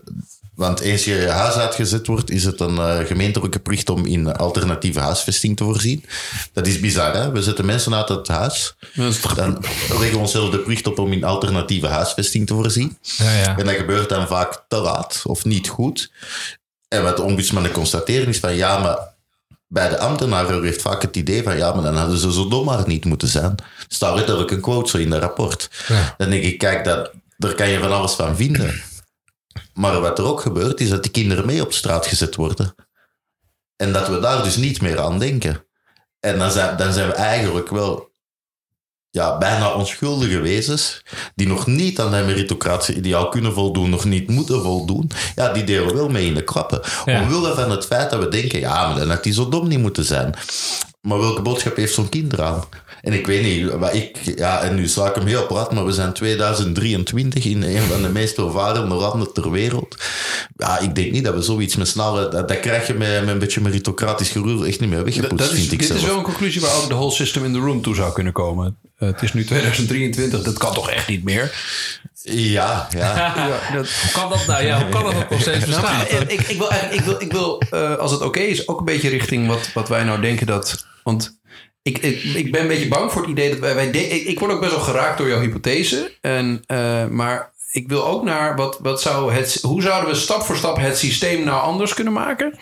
want eens je huis uitgezet wordt, is het een eh, gemeentelijke plicht om in alternatieve huisvesting te voorzien. Dat is bizar, hè? We zetten mensen uit het huis. Dan leggen we onszelf de plicht op om in alternatieve huisvesting te voorzien. Ja, ja. En dat gebeurt dan vaak te laat of niet goed. En wat de ombudsmannen constateren is van ja, maar bij de ambtenaren heeft vaak het idee van ja, maar dan hadden ze zo dom maar niet moeten zijn. Er staat letterlijk een quote zo in dat rapport. Ja. Dan denk ik, kijk, dat, daar kan je van alles van vinden. Maar wat er ook gebeurt, is dat die kinderen mee op straat gezet worden. En dat we daar dus niet meer aan denken. En dan zijn, dan zijn we eigenlijk wel ja, bijna onschuldige wezens, die nog niet aan dat meritocratische ideaal kunnen voldoen, nog niet moeten voldoen, ja, die delen wel mee in de klappen. Ja. Omwille van het feit dat we denken, ja, maar dan had die zo dom niet moeten zijn. Maar welke boodschap heeft zo'n kind eraan? En ik weet niet, wat ik, ja, en nu sla ik hem heel plat, maar we zijn 2023 in een van de meest welvarende landen ter wereld. Ja, ik denk niet dat we zoiets met snelle, dat, dat krijg je met, met een beetje meritocratisch gerul echt niet meer weggepoetst, Dat is, vind ik dit zelf. is wel een conclusie waar ook de whole system in the room toe zou kunnen komen. Eh, het is nu 2023, dat kan toch echt niet meer? Ja, ja. Ja, dat, Hoe kan dat nou? Ja, hoe kan dat ook nog steeds bestaan? Nou, en ik, ik wil ik wil, ik wil eh, als het oké is, ook een beetje richting wat, wat wij nou denken dat. Want ik, ik, ik ben een beetje bang voor het idee dat wij. wij ik word ook best wel geraakt door jouw hypothese. En, eh, maar ik wil ook naar wat, wat zou het. Hoe zouden we stap voor stap het systeem nou anders kunnen maken?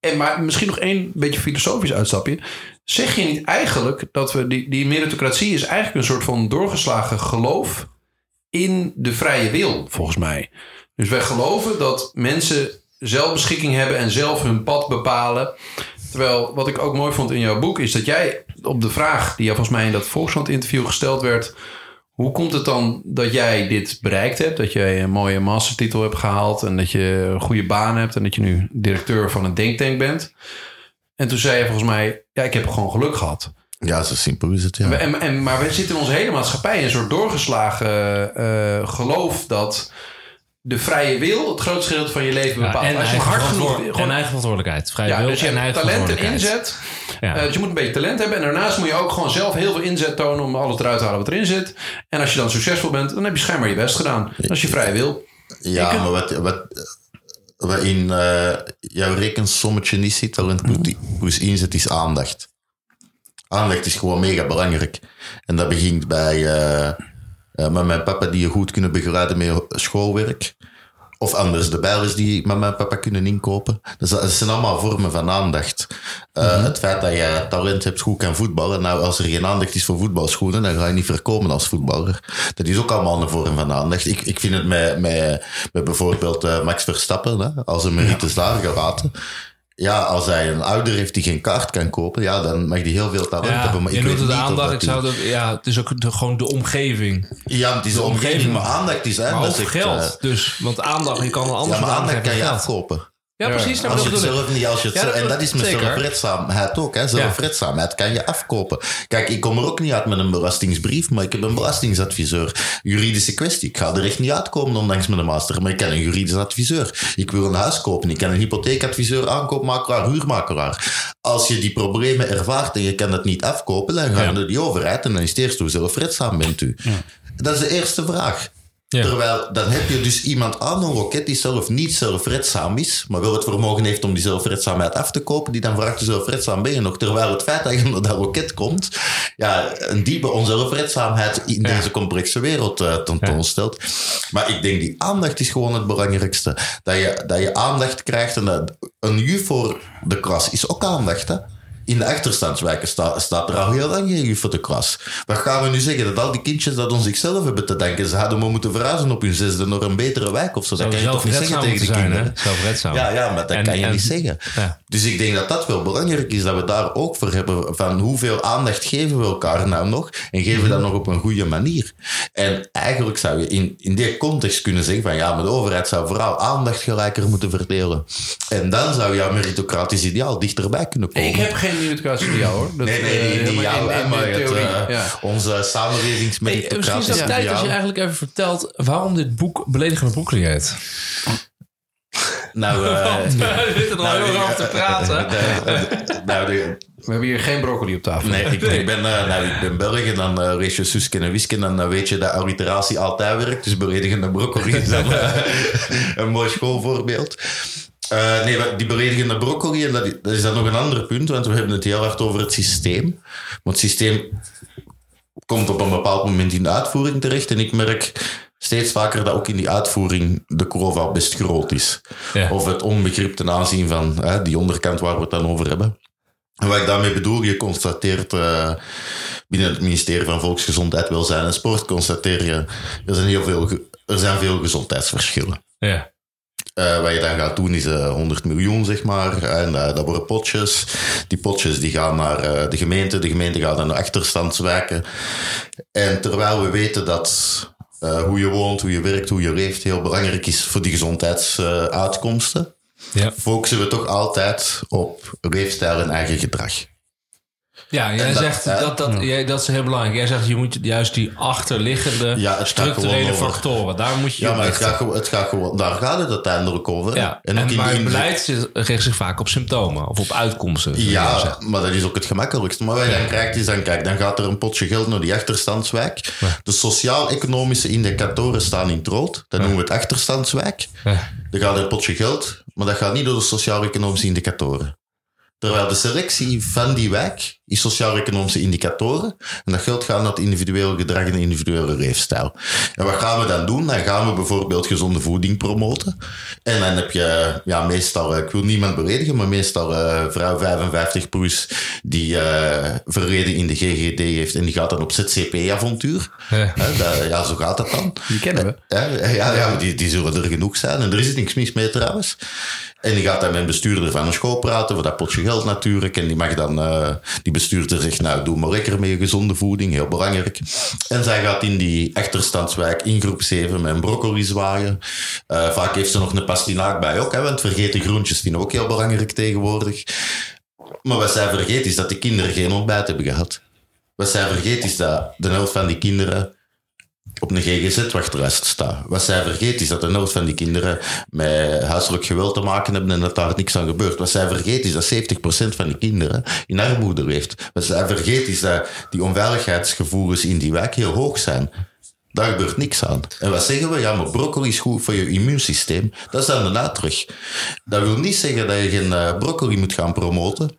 En maar misschien nog één beetje filosofisch uitstapje. Zeg je niet eigenlijk dat we die, die meritocratie is eigenlijk een soort van doorgeslagen geloof in de vrije wil, volgens mij. Dus wij geloven dat mensen zelfbeschikking hebben en zelf hun pad bepalen. Terwijl wat ik ook mooi vond in jouw boek is dat jij op de vraag die jou volgens mij in dat Volkskrant interview gesteld werd. Hoe komt het dan dat jij dit bereikt hebt? Dat jij een mooie mastertitel hebt gehaald en dat je een goede baan hebt en dat je nu directeur van een denktank bent? En toen zei je volgens mij, ja, ik heb gewoon geluk gehad. ja, zo simpel is het, ja. En, en, maar we zitten in onze hele maatschappij in een soort doorgeslagen eh, geloof dat de vrije wil het grootste gedeelte van je leven Ja, bepaalt. en, Als je eigen hard genoeg... en eigen verantwoordelijkheid. Vrije ja, wil dus je en eigen talent en inzet. Ja. Eh, dus je moet een beetje talent hebben. En daarnaast moet je ook gewoon zelf heel veel inzet tonen om alles eruit te halen wat erin zit. En als je dan succesvol bent, dan heb je schijnbaar je best gedaan. Dat is je vrije wil. Ja, Ik- maar wat, wat, wat in eh, jouw rekensommetje niet zit, talent plus- plus inzet, is aandacht. Aandacht is gewoon mega belangrijk. En dat begint bij eh, eh, met mijn papa die je goed kunnen begeleiden met schoolwerk. Of anders de bijles die mama en papa kunnen inkopen. Dus dat zijn allemaal vormen van aandacht. Eh, Het feit dat je talent hebt, goed kan voetballen. Nou, als er geen aandacht is voor voetbalschoenen, dan ga je niet verkomen als voetballer. Dat is ook allemaal een vorm van aandacht. Ik, ik vind het met, met, met bijvoorbeeld eh, Max Verstappen, hè, als een merites daar gelaten. Ja, als hij een ouder heeft die geen kaart kan kopen, ja, dan mag hij heel veel talent Ja, hebben. Maar ik weet niet aandacht. Ik zou dat, ja, het is ook de, gewoon de omgeving. Ja, het is de omgeving, maar aandacht is hè, Maar ook geld. eh, dus, want aandacht, je kan een ander ja, maar aandacht kan je afkopen. Ja, precies. Als je dat het zelf niet, als je het Ja, zelf- dat- en dat is met zelfredzaamheid ook. Hè. Zelfredzaamheid kan je afkopen. Kijk, ik kom er ook niet uit met een belastingsbrief, maar ik heb een belastingsadviseur. Juridische kwestie. Ik ga er echt niet uitkomen, ondanks mijn master. Maar ik ken een juridisch adviseur. Ik wil een huis kopen. Ik ken een hypotheekadviseur, aankoopmakelaar, huurmakelaar. Als je die problemen ervaart en je kan het niet afkopen, dan gaan we Ja. naar die overheid en dan is het eerst hoe zelfredzaam bent u. Dat is de eerste vraag. Ja. Terwijl dan heb je dus iemand aan een loket die zelf niet zelfredzaam is, maar wel het vermogen heeft om die zelfredzaamheid af te kopen, die dan vraagt zelfredzaam ben je nog. Terwijl het feit dat je naar dat loket komt, ja, een diepe onzelfredzaamheid in Ja. deze complexe wereld eh, tentoonstelt. Maar ik denk die aandacht is gewoon het belangrijkste. Dat je, dat je aandacht krijgt en dat een juf voor de klas is ook aandacht, hè. In de achterstandswijken sta- staat er al heel lang geen juf voor de klas. Wat gaan we nu zeggen? Dat al die kindjes dat ons zichzelf hebben te danken. Ze hadden maar moeten verhuizen op hun zesde naar een betere wijk of zo. Dat kan je toch niet zeggen tegen de zijn, kinderen? hè? Zelfredzaam. Ja, ja, maar dat En- kan je en- niet zeggen. Ja. Dus ik denk dat dat wel belangrijk is, dat we daar ook voor hebben. Van hoeveel aandacht geven we elkaar nou nog? En geven we dat nog op een goede manier? En eigenlijk zou je in, in die context kunnen zeggen van ja, maar de overheid zou vooral aandacht gelijker moeten verdelen. En dan zou jouw meritocratisch ideaal dichterbij kunnen komen. Ik heb geen meritocratie-ideaal hoor. Dat, Nee, nee, eh, niet, niet helemaal jou, in- hè, in maar het, eh, ja. onze Hey, misschien is het tijd als je eigenlijk even vertelt waarom dit boek Beledigende Broccoli heet. Nou, eh, We zitten er al nou, heel lang over te praten. nou, We hebben hier geen broccoli op tafel. Nee, ik, ik ben, eh, nou, ik ben Belg en dan eh lees je Suske en Wiske en dan weet je dat alliteratie altijd werkt. Dus beledigende broccoli is dan eh, een mooi schoolvoorbeeld. Eh, nee, die beledigende broccoli, en dat, is- dan nog een ander punt, want we hebben het heel hard over het systeem. Want het systeem komt op een bepaald moment in de uitvoering terecht en ik merk steeds vaker dat ook in die uitvoering de al best groot is. Ja. Of het onbegrip ten aanzien van hè, die onderkant waar we het dan over hebben. En wat ik daarmee bedoel, je constateert eh, binnen het ministerie van Volksgezondheid, Welzijn en Sport, constateer je, er zijn, heel veel, er zijn veel gezondheidsverschillen. Ja. Eh, wat je dan gaat doen is eh 100 miljoen, zeg maar. En eh, dat worden potjes. Die potjes die gaan naar eh, de gemeente. De gemeente gaat dan naar achterstandswijken. En terwijl we weten dat eh, hoe je woont, hoe je werkt, hoe je leeft heel belangrijk is voor die gezondheidsuitkomsten, Ja. focussen we toch altijd op leefstijl en eigen gedrag. Ja, jij En dat- zegt hè? dat, dat, jij, dat is heel belangrijk. Jij zegt je moet juist die achterliggende Ja, structurele factoren, daar moet je Ja, maar het gaat, gewoon- het gaat gewoon, daar gaat het uiteindelijk over. Ja, en, in maar het beleid zit- richt zich vaak op symptomen of op uitkomsten. Ja, maar dat is ook het gemakkelijkste. Maar wat je dan krijgt is dan, kijk, dan gaat er een potje geld naar die achterstandswijk. De sociaal-economische indicatoren staan in het rood. Dat noemen we het achterstandswijk. Ja. Dan gaat er een potje geld, maar dat gaat niet door de sociaal-economische indicatoren. Terwijl de selectie van die wijk is sociaal-economische indicatoren. En dat geld gaat naar het individuele gedrag en individuele leefstijl. En wat gaan we dan doen? Dan gaan we bijvoorbeeld gezonde voeding promoten. En dan heb je ja, meestal, eh, ik wil niemand beledigen, maar meestal eh vrouw 55 plus die eh verleden in de GGD heeft en die gaat dan op ZCP-avontuur. Ja. Dat- ja, zo gaat dat dan. Die kennen we. Ja, ja, ja die, die zullen er genoeg zijn. En er is niks mis mee trouwens. En die gaat dan met een bestuurder van een school praten, voor dat potje geld natuurlijk. En die mag dan, die bestuurder zegt, nou, doe maar lekker mee gezonde voeding, heel belangrijk. En zij gaat in die achterstandswijk in groep 7 met een broccoli zwaaien. Eh, vaak heeft ze nog een pastinaak bij ook, hè, want vergeten groentjes vinden ook heel belangrijk tegenwoordig. Maar wat zij vergeet is dat de kinderen geen ontbijt hebben gehad. Wat zij vergeet is dat de helft van die kinderen op een GGZ-wachtlijst staat. Wat zij vergeet is dat de helft van die kinderen met huiselijk geweld te maken hebben en dat daar niks aan gebeurt. Wat zij vergeet is dat 70% van die kinderen in armoede leeft. Wat zij vergeet is dat die onveiligheidsgevoelens in die wijk heel hoog zijn. Daar gebeurt niks aan. En wat zeggen we? Ja, maar broccoli is goed voor je immuunsysteem. Dat is dan daarna terug. Dat wil niet zeggen dat je geen eh, broccoli moet gaan promoten.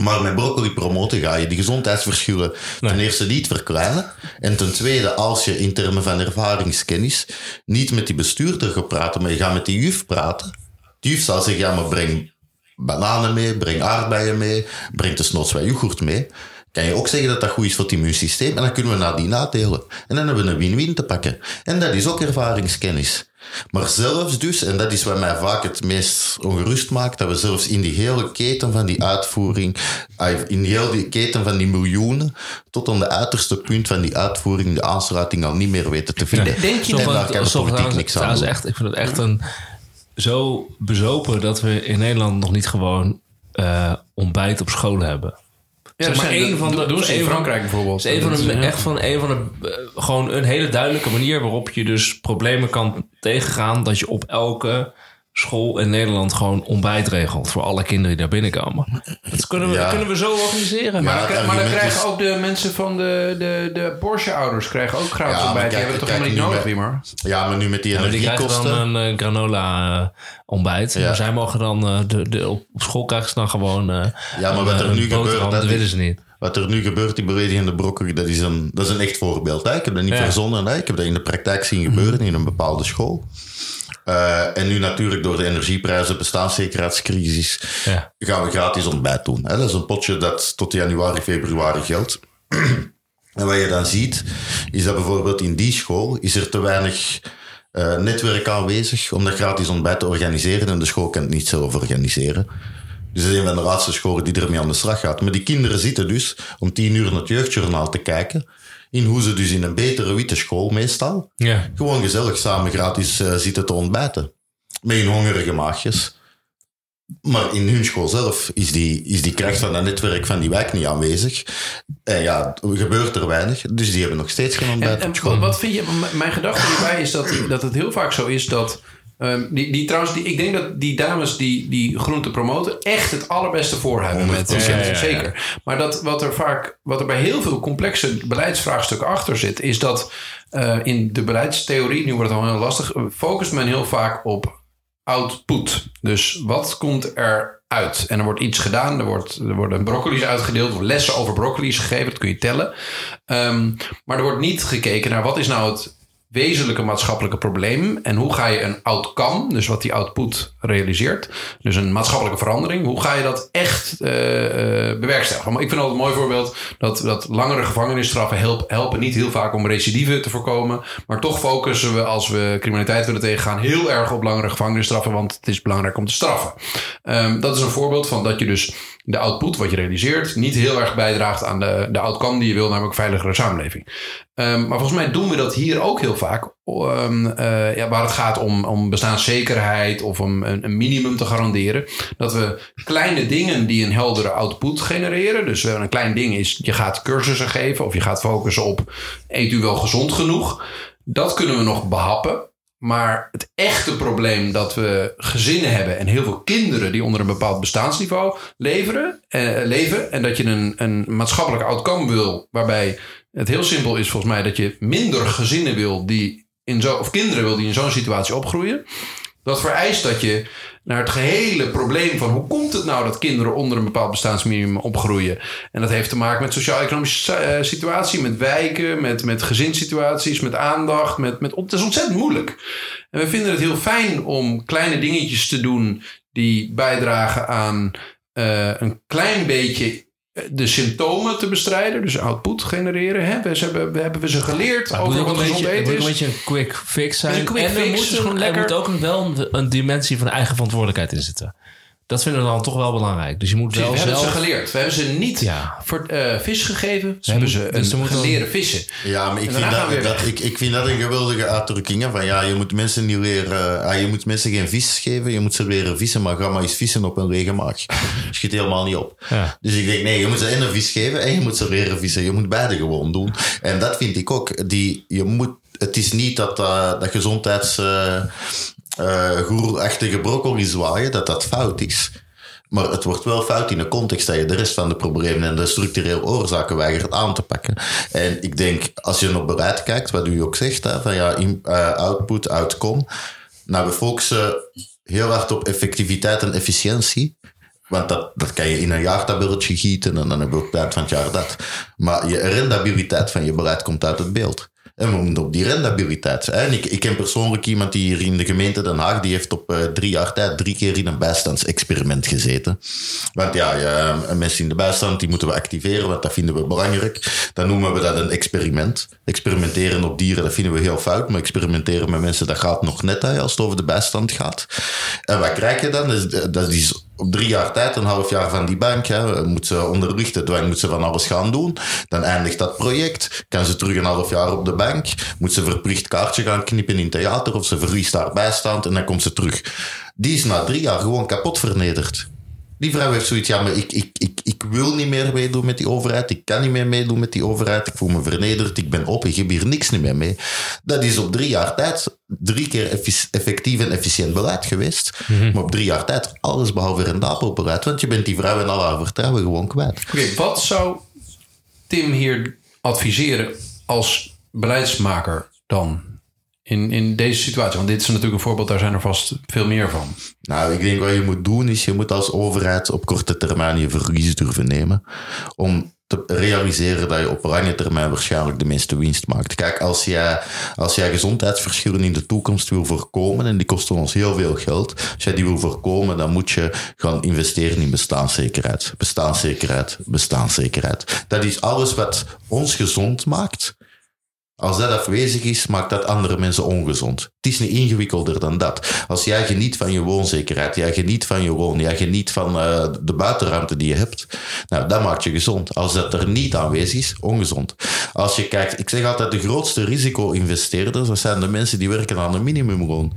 Maar met broccoli promoten ga je die gezondheidsverschillen ten eerste niet verkleinen. En ten tweede, als je in termen van ervaringskennis niet met die bestuurder gaat praten, maar je gaat met die juf praten. Die juf zal zeggen, ja, maar breng bananen mee, breng aardbeien mee, breng desnoods wat yoghurt mee. Kan je ook zeggen dat dat goed is voor het immuunsysteem en dan kunnen we nadien nadelen. En dan hebben we een win-win te pakken. En dat is ook ervaringskennis. Maar zelfs dus, en dat is wat mij vaak het meest ongerust maakt, dat we zelfs in die hele keten van die uitvoering, in die hele keten van die miljoenen, tot aan de uiterste punt van die uitvoering, de aansluiting al niet meer weten te vinden. Denk je en dat- daar kan de politiek niks aan doen. echt, ik vind het echt een zo bezopen dat we in Nederland nog niet gewoon eh, ontbijt op school hebben. Ja, Zeg dat maar zijn- één van de- doen- ze in van- Frankrijk bijvoorbeeld. Het is een van de, echt van een van de, eh, gewoon een hele duidelijke manier waarop je dus problemen kan tegengaan. Dat je op elke school in Nederland gewoon ontbijt regelt voor alle kinderen die daar binnenkomen. Dat kunnen we, Ja. kunnen we zo organiseren. Maar, Ja, dan, maar krijgen is- ook de mensen van de, de, de Porsche-ouders krijgen ook gratis Ja, ontbijt. Die hebben het toch helemaal niet nodig, met-? Ja, maar nu met die Ja, maar die energiekosten. dan een eh, granola eh. Maar zij mogen dan, eh, de, de, op school krijgen ze dan gewoon eh Ja, maar een, wat er eh, nu gebeurt, dat willen ze niet. Wat er nu gebeurt, die beledigende broccoli, dat is een, dat is een echt voorbeeld. Hè? Ik heb dat niet Ja. verzonnen. Hè? Ik heb dat in de praktijk zien gebeuren in een bepaalde school. Eh, en nu natuurlijk door de energieprijzen, bestaanszekerheidscrisis, Ja. gaan we gratis ontbijt doen. Hè? Dat is een potje dat tot januari, februari geldt. en wat je dan ziet, is dat bijvoorbeeld in die school is er te weinig eh, netwerk aanwezig om dat gratis ontbijt te organiseren. En de school kan het niet zelf organiseren. Dus dat is een van de laatste scholen die ermee aan de slag gaat. Maar die kinderen zitten dus om tien uur naar het jeugdjournaal te kijken. In hoe ze dus in een betere witte school meestal Ja. gewoon gezellig samen gratis eh, zitten te ontbijten. Met hun hongerige maagjes. Maar in hun school zelf is die, is die kracht van dat netwerk van die wijk niet aanwezig. En ja, er gebeurt er weinig. Dus die hebben nog steeds geen ontbijt En, op en school. wat, wat vind je, mijn gedachte hierbij is dat, dat het heel vaak zo is dat. Ehm, die, die, trouwens, die, ik denk dat die dames die, die groente promoten echt het allerbeste voor hebben. Met, 100%. Ja. Zeker. Maar dat, wat er vaak, wat er bij heel veel complexe beleidsvraagstukken achter zit, is dat eh, in de beleidstheorie, nu wordt het al heel lastig, eh, focust men heel vaak op output. Dus wat komt er uit? En er wordt iets gedaan, er, wordt, er worden broccoli's uitgedeeld, of lessen over broccoli's gegeven, dat kun je tellen. Ehm, maar er wordt niet gekeken naar wat is nou het wezenlijke maatschappelijke probleem en hoe ga je een outcome, dus wat die output realiseert, dus een maatschappelijke verandering, hoe ga je dat echt eh, eh, bewerkstelligen? Maar ik vind altijd een mooi voorbeeld dat, dat langere gevangenisstraffen help, helpen niet heel vaak om recidive te voorkomen, maar toch focussen we als we criminaliteit willen tegengaan heel erg op langere gevangenisstraffen, want het is belangrijk om te straffen. Ehm, dat is een voorbeeld van dat je dus de output, wat je realiseert, niet heel erg bijdraagt aan de, de outcome die je wil, namelijk veiligere samenleving. Ehm, maar volgens mij doen we dat hier ook heel. Ehm, eh, waar het gaat om, om bestaanszekerheid of om een, een minimum te garanderen. Dat we kleine dingen die een heldere output genereren. Dus eh, een klein ding is, je gaat cursussen geven of je gaat focussen op eet u wel gezond genoeg. Dat kunnen we nog behappen. Maar het echte probleem dat we gezinnen hebben en heel veel kinderen die onder een bepaald bestaansniveau eh, leven. En dat je een, een maatschappelijk outcome wil, waarbij het heel simpel is volgens mij dat je minder gezinnen wil die in zo, of kinderen wil die in zo'n situatie opgroeien. Dat vereist dat je naar het gehele probleem van hoe komt het nou dat kinderen onder een bepaald bestaansminimum opgroeien. En dat heeft te maken met sociaal-economische eh, situatie, met wijken, met, met gezinssituaties, met aandacht. Met, met, het is ontzettend moeilijk. En we vinden het heel fijn om kleine dingetjes te doen die bijdragen aan eh, een klein beetje de symptomen te bestrijden, dus output genereren. Hè? We, hebben, we hebben we ze geleerd Maar het over moet wat gezond beetje, het eten moet is. een beetje een quick fix zijn. Het is een quick en er moet, is gewoon er lekker. moet ook wel een, een dimensie van eigen verantwoordelijkheid in zitten. Dat vinden we dan toch wel belangrijk. Dus je moet wel we hebben zelf... ze geleerd. We hebben ze niet Ja. voor, eh, vis gegeven. Ze hebben ze dus een moeten geleren vissen. Ja, maar ik vind dat, weer dat, ik, ik vind dat een geweldige uitdrukking. Van ja, je moet mensen niet leren... ah, je moet mensen geen vis geven. Je moet ze leren vissen. Maar ga maar eens vissen op een lege maag. Schiet helemaal niet op. Ja. Dus ik denk, nee, je moet ze en een vis geven en je moet ze leren vissen. Je moet beide gewoon doen. En dat vind ik ook. Die, je moet, het is niet dat eh, dat gezondheids... eh eh, goeroe-achtige broccoli zwaaien, dat dat fout is. Maar het wordt wel fout in de context dat je de rest van de problemen en de structurele oorzaken weigert aan te pakken. En ik denk, als je naar beleid kijkt, wat u ook zegt, van ja, in- eh, output, outcome. Nou, we focussen heel hard op effectiviteit en efficiëntie. Want dat, dat kan je in een jaartabelletje gieten en dan hebben we het eind van het jaar dat. Maar je rendabiliteit van je beleid komt uit het beeld. En we moeten op die rendabiliteit. En ik, ik ken persoonlijk iemand die hier in de gemeente Den Haag, die heeft op eh, drie jaar tijd drie keer in een bijstandsexperiment gezeten. Want ja, mensen in de bijstand, die moeten we activeren, want dat vinden we belangrijk. Dan noemen we dat een experiment. Experimenteren op dieren, dat vinden we heel fout, maar experimenteren met mensen, dat gaat nog net als het over de bijstand gaat. En wat krijg je dan? Dat is op drie jaar tijd, een half jaar van die bank, hè, moet ze onder de moet ze van alles gaan doen. Dan eindigt dat project, kan ze terug een half jaar op de bank, moet ze verplicht kaartje gaan knippen in theater of ze verliest haar bijstand en dan komt ze terug. die is na drie jaar gewoon kapot vernederd. Die vrouw heeft zoiets, ja, maar ik, ik, ik, ik wil niet meer meedoen met die overheid. Ik kan niet meer meedoen met die overheid. Ik voel me vernederd. Ik ben op. Ik heb hier niks meer mee. Dat is op drie jaar tijd drie keer effectief en efficiënt beleid geweest. Maar op drie jaar tijd alles behalve rendabel beleid. Want je bent die vrouw en al haar vertrouwen gewoon kwijt. Oké, wat zou Tim hier adviseren als beleidsmaker dan? In, in deze situatie? Want dit is natuurlijk een voorbeeld, daar zijn er vast veel meer van. Nou, ik denk wat je moet doen is, je moet als overheid op korte termijn je verlies durven nemen. Om te realiseren dat je op lange termijn waarschijnlijk de meeste winst maakt. Kijk, als jij, als jij gezondheidsverschillen in de toekomst wil voorkomen, en die kosten ons heel veel geld, als jij die wil voorkomen, dan moet je gaan investeren in bestaanszekerheid. Bestaanszekerheid, bestaanszekerheid. Dat is alles wat ons gezond maakt. Als dat afwezig is, maakt dat andere mensen ongezond. Het is niet ingewikkelder dan dat. Als jij geniet van je woonzekerheid, jij geniet van je woon, jij geniet van eh, de buitenruimte die je hebt, nou, dat maakt je gezond. Als dat er niet aanwezig is, ongezond. Als je kijkt, ik zeg altijd, de grootste risico-investeerders, dat zijn de mensen die werken aan een minimumloon.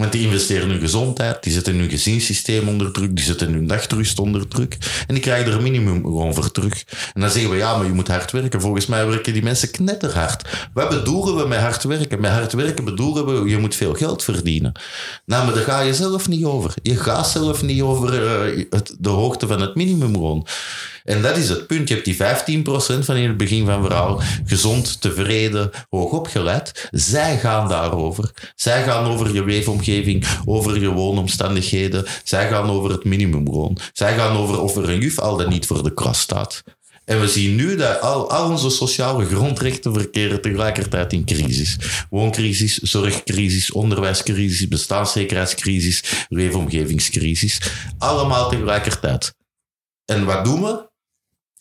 Want die investeren in hun gezondheid, die zetten hun gezinssysteem onder druk, die zetten hun nachtrust onder druk. En die krijgen er een minimum gewoon voor terug. En dan zeggen we, ja, maar je moet hard werken. Volgens mij werken die mensen knetterhard. Wat bedoelen we met hard werken? Met hard werken bedoelen we, je moet veel geld verdienen. Nou, maar daar ga je zelf niet over. Je gaat zelf niet over eh, de hoogte van het minimumloon. En dat is het punt. Je hebt die 15% van in het begin van verhaal gezond, tevreden, hoog opgeleid. Zij gaan daarover. Zij gaan over je leefomgeving, over je woonomstandigheden. Zij gaan over het minimumloon. Zij gaan over of er een juf al dan niet voor de kras staat. En we zien nu dat al, al onze sociale grondrechten verkeren tegelijkertijd in crisis. Wooncrisis, zorgcrisis, onderwijscrisis, bestaanszekerheidscrisis, leefomgevingscrisis. Allemaal tegelijkertijd. En wat doen we?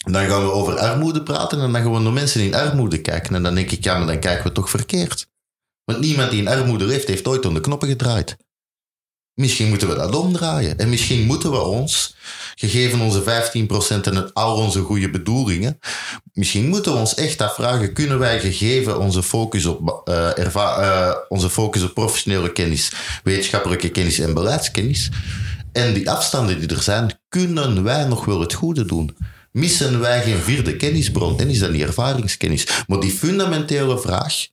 Dan gaan we over armoede praten en dan gaan we naar mensen in armoede kijken. En dan denk ik, ja, maar dan kijken we toch verkeerd. Want niemand die in armoede leeft, heeft ooit om de knoppen gedraaid. Misschien moeten we dat omdraaien. En misschien moeten we ons, gegeven onze 15% en al onze goede bedoelingen, misschien moeten we ons echt afvragen, kunnen wij gegeven onze focus op, eh, eh, onze focus op professionele kennis, wetenschappelijke kennis en beleidskennis, en die afstanden die er zijn, kunnen wij nog wel het goede doen? Missen wij geen vierde kennisbron? En is dat niet ervaringskennis? Maar die fundamentele vraag,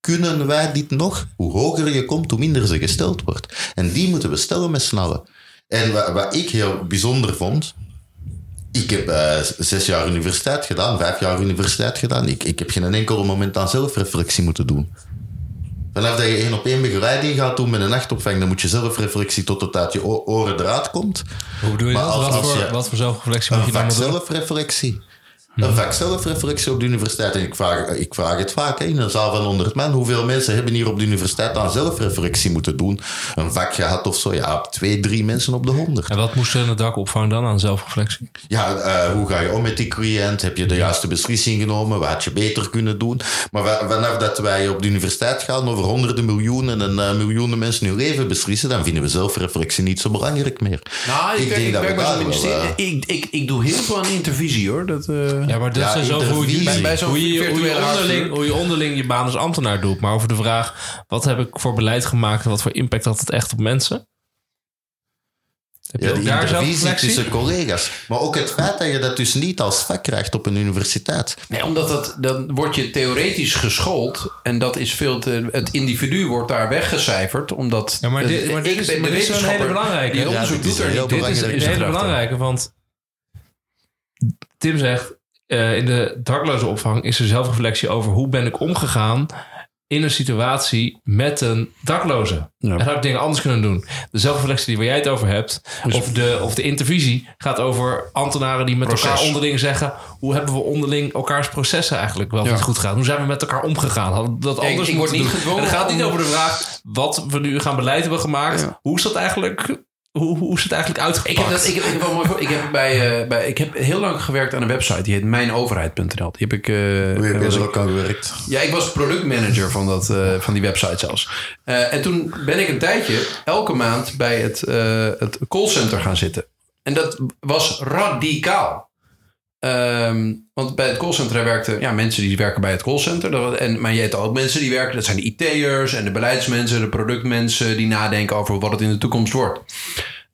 kunnen wij dit nog? Hoe hoger je komt, hoe minder ze gesteld wordt. En die moeten we stellen met z'n allen. En wat, wat ik heel bijzonder vond, ik heb eh, zes jaar universiteit gedaan, vijf jaar universiteit gedaan. Ik, ik heb geen enkel moment aan zelfreflectie moeten doen. Vanaf dat je één op één begeleiding gaat doen met een nachtopvang, dan moet je zelfreflectie tot het uit je oren eruit komt. Hoe bedoel je Maar dat? als- wat, als voor, je- wat voor zelfreflectie moet je dan doen? zelfreflectie. Een vak zelfreflectie op de universiteit. En ik vraag, ik vraag het vaak in een zaal van 100 man. Hoeveel mensen hebben hier op de universiteit aan zelfreflectie moeten doen? Een vak gehad of zo? Ja, twee, drie mensen op de 100. En wat moest er in het dak opvangen dan aan zelfreflectie? Ja, eh, hoe ga je om met die cliënt? Heb je de juiste beslissing genomen? Wat had je beter kunnen doen? Maar vanaf dat wij op de universiteit gaan over honderden miljoenen en eh, miljoenen mensen hun leven beslissen, dan vinden we zelfreflectie niet zo belangrijk meer. Nou, ik, ik, dat we daar wel, eh, ik, ik, ik doe heel veel aan intervisie hoor. Dat, Ja, maar dat Ja, is over hoe je, bij, Bij zo'n hoe, je, hoe, je virtuele onderling, hoe je onderling je baan als ambtenaar doet. Maar over de vraag, wat heb ik voor beleid gemaakt en wat voor impact had het echt op mensen? Heb je Ja, die daar intervisie tussen collega's. Maar ook het feit dat je dat dus niet als vak krijgt op een universiteit. Nee, omdat dat, dan word je theoretisch geschoold. En dat is veel te. Het individu wordt daar weggecijferd. Omdat. Ja, maar dit, maar dit ik is, ben maar de dit is een hele belangrijke. Die Ja, onderzoek dit is doet er niet. heel Dit is, een hele belangrijke, want Tim zegt... eh, in de dakloze opvang is er zelfreflectie over hoe ben ik omgegaan in een situatie met een dakloze. En had ik dingen anders kunnen doen. De zelfreflectie die waar jij het over hebt, of, de, of de intervisie, gaat over ambtenaren die met Proces. elkaar onderling zeggen: hoe hebben we onderling elkaars processen eigenlijk wel Ja. goed gedaan? Hoe zijn we met elkaar omgegaan? Hadden we dat anders ik word niet gedwongen het gaat niet over de vraag wat we nu gaan beleid hebben gemaakt. Ja. Hoe is dat eigenlijk? Hoe, hoe is het eigenlijk uitgepakt? Ik heb, dat, ik, heb, ik, heb wel mooi, voor- ik, heb bij, eh, bij, ik heb heel lang gewerkt aan een website. Die heet mijnoverheid.nl. Die heb ik. eh, Hoe heb je er ook aan gewerkt? Ja, ik was productmanager van, dat, eh, van die website zelfs. Eh, en toen ben ik een tijdje elke maand bij het, eh het callcenter gaan zitten. En dat was radicaal. Ehm, want bij het callcenter werkten ja, mensen die werken bij het callcenter. En, maar je hebt ook mensen die werken, dat zijn de IT'ers en de beleidsmensen, de productmensen die nadenken over wat het in de toekomst wordt.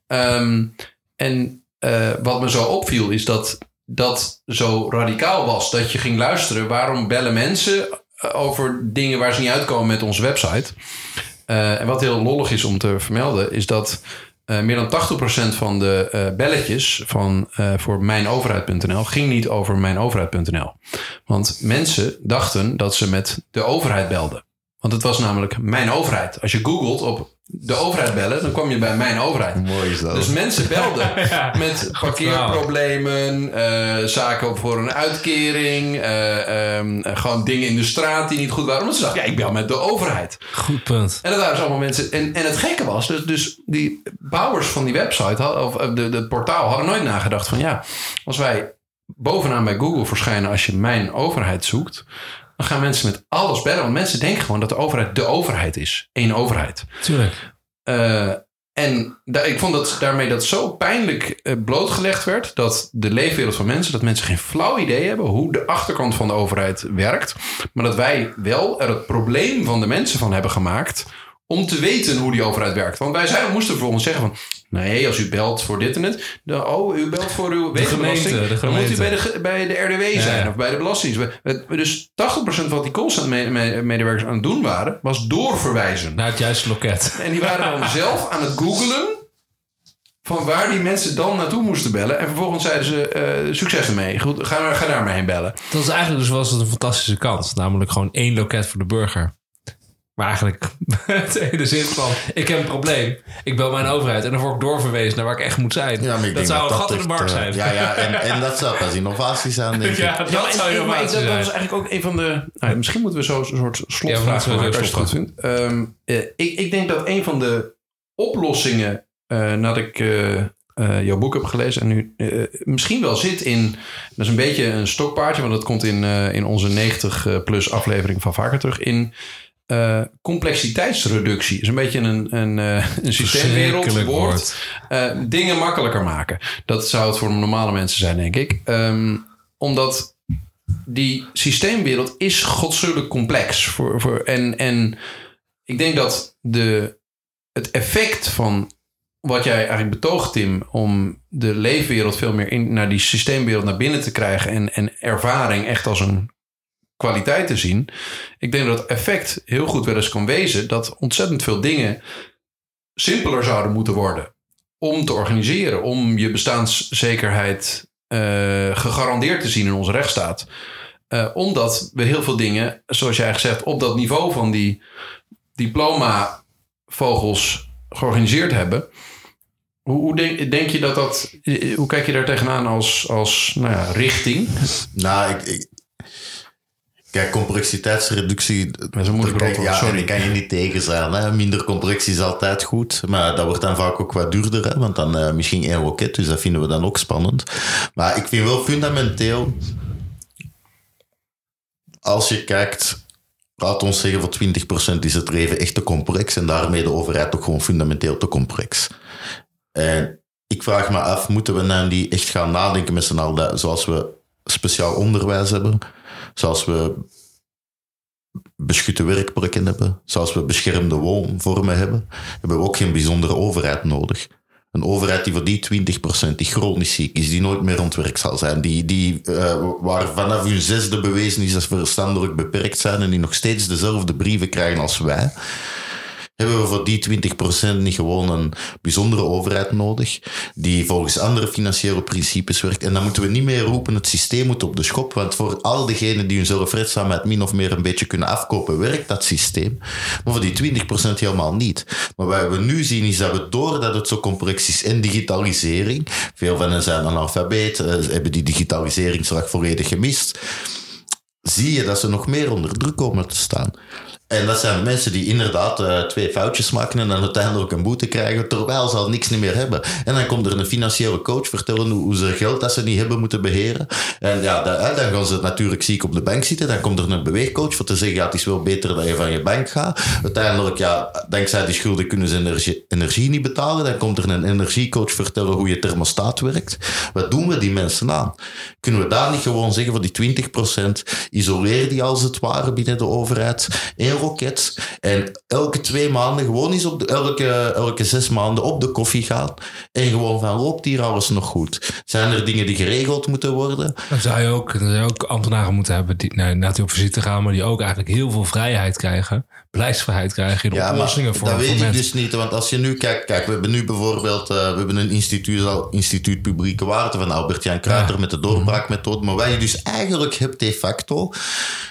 Ehm, en eh, wat me zo opviel is dat dat zo radicaal was dat je ging luisteren. Waarom bellen mensen eh, over dingen waar ze niet uitkomen met onze website? Eh, en wat heel lollig is om te vermelden, is dat eh, meer dan 80% van de eh, belletjes van, eh, voor mijnoverheid.nl ging niet over mijnoverheid.nl. Want mensen dachten dat ze met de overheid belden. Want het was namelijk mijn overheid. Als je googelt op de overheid bellen, dan kwam je bij mijn overheid. Mooi is dat. Dus mensen belden met parkeerproblemen, eh, zaken voor een uitkering, eh, ehm, eh, gewoon dingen in de straat die niet goed waren. Omdat ze dachten, ja, ik bel met de overheid. Goed punt. En dat waren dus allemaal mensen. En, en het gekke was, dus, dus die bouwers van die website, of eh, de, de portaal, hadden nooit nagedacht van ja, als wij bovenaan bij Google verschijnen als je mijn overheid zoekt, dan gaan mensen met alles bellen. Want mensen denken gewoon dat de overheid de overheid is. Eén overheid. Tuurlijk. Eh, en ik vond dat daarmee dat zo pijnlijk eh, blootgelegd werd. Dat de leefwereld van mensen, dat mensen geen flauw idee hebben hoe de achterkant van de overheid werkt. Maar dat wij wel er het probleem van de mensen van hebben gemaakt. Om te weten hoe die overheid werkt. Want wij zeiden, moesten vervolgens zeggen van... Nee, als u belt voor dit en het. Dan, oh, u belt voor uw wegenbelasting. gemeente, de Dan moet u gemeente. bij de, bij de RDW zijn ja. of bij de Belastingdienst. Dus 80% van wat die callcenter-medewerkers aan het doen waren... was doorverwijzen. Naar het juiste loket. En die waren dan zelf aan het googelen van waar die mensen dan naartoe moesten bellen. En vervolgens zeiden ze, eh, succes ermee. Goed, ga, ga daar maar heen bellen. Dat is eigenlijk dus was het een fantastische kans. Namelijk gewoon één loket voor de burger. Maar eigenlijk het hele zin van... Ik heb een probleem. Ik bel mijn overheid. En dan word ik doorverwezen naar waar ik echt moet zijn. Ja, maar ik dat denk zou een gat in de markt eh, zijn. Ja, ja en, en dat zou pas innovatie zijn, denk Ja, dat zou maar wel dat, zijn. was eigenlijk ook een van de... Nou, misschien moeten we zo een soort Ja, slotvraag moeten maken als je het goed vindt. Ehm, eh, ik, ik denk dat een van de oplossingen... eh, nadat ik eh, eh, jouw boek heb gelezen... en nu misschien wel zit in... Dat is een beetje een stokpaardje... want dat komt in, eh, in onze 90-plus aflevering van vaker terug... in eh, complexiteitsreductie. is een beetje een, een, eh, een systeemwereld Verschrikkelijk woord. woord. Eh, dingen makkelijker maken. Dat zou het voor normale mensen zijn, denk ik. Ehm, omdat die systeemwereld is godschuwelijk complex. Voor, voor, en, en ik denk dat de, het effect van wat jij eigenlijk betoogt, Tim, om de leefwereld veel meer in, naar die systeemwereld naar binnen te krijgen en, en ervaring echt als een kwaliteit te zien. Ik denk dat effect heel goed wel eens kan wezen dat ontzettend veel dingen simpeler zouden moeten worden om te organiseren, om je bestaanszekerheid eh, gegarandeerd te zien in onze rechtsstaat. Eh, omdat we heel veel dingen, zoals jij gezegd, op dat niveau van die diploma-vogels georganiseerd hebben. Hoe, hoe denk, denk je dat dat, hoe kijk je daar tegenaan als, als nou ja, richting? Nou, ik, ik- kijk, complexiteitsreductie. Dat is een moeilijk Ja, sorry. kan je niet tegen zijn. Hè. Minder complexie is altijd goed. Maar dat wordt dan vaak ook wat duurder. Hè, want dan eh, misschien één loket. Dus dat vinden we dan ook spannend. Maar ik vind wel fundamenteel. Als je kijkt. Laat ons zeggen, voor 20% is het leven echt te complex. En daarmee de overheid ook gewoon fundamenteel te complex. En ik vraag me af, moeten we nou niet echt gaan nadenken met z'n allen, zoals we speciaal onderwijs hebben, zoals we beschutte werkplekken hebben, zoals we beschermde woonvormen hebben, hebben we ook geen bijzondere overheid nodig. Een overheid die voor die 20% die chronisch ziek is, die nooit meer werk zal zijn, die, die, eh, waar vanaf hun zesde bewezen is dat ze verstandelijk beperkt zijn en die nog steeds dezelfde brieven krijgen als wij, hebben we voor die 20% niet gewoon een bijzondere overheid nodig, die volgens andere financiële principes werkt. En dan moeten we niet meer roepen, het systeem moet op de schop, want voor al diegenen die hun zelfredzaamheid min of meer een beetje kunnen afkopen, werkt dat systeem. Maar voor die 20% helemaal niet. Maar wat we nu zien is dat we, doordat het zo complex is en digitalisering, veel van hen zijn analfabeet, eh, hebben die digitaliseringsslag volledig gemist, zie je dat ze nog meer onder druk komen te staan. En dat zijn mensen die inderdaad eh, twee foutjes maken en dan uiteindelijk een boete krijgen, terwijl ze al niks niet meer hebben. En dan komt er een financiële coach vertellen hoe, hoe ze geld dat ze niet hebben moeten beheren. En ja, dan gaan ze natuurlijk ziek op de bank zitten. Dan komt er een beweegcoach voor te zeggen, ja, het is wel beter dat je van je bank gaat. Uiteindelijk, ja, dankzij die schulden kunnen ze energie, energie niet betalen. Dan komt er een energiecoach vertellen hoe je thermostaat werkt. Wat doen we die mensen aan? Kunnen we daar niet gewoon zeggen voor die 20% isoleer die als het ware binnen de overheid in en elke twee maanden gewoon eens op de, elke, elke zes maanden op de koffie gaan en gewoon van loopt hier alles nog goed? Zijn er dingen die geregeld moeten worden? Dan zou je ook, dan zou je ook ambtenaren moeten hebben die nou, naar die op visite gaan, maar die ook eigenlijk heel veel vrijheid krijgen. Beleidsvrijheid krijgen in de oplossingen voor, dat voor weet ik dus niet. Want als je nu kijkt, kijk, we hebben nu bijvoorbeeld eh, we hebben een instituut, al- instituut Publieke Waarde van Albert-Jan Kruiter Ja. met de doorbraakmethode. Maar wat je dus eigenlijk hebt de facto,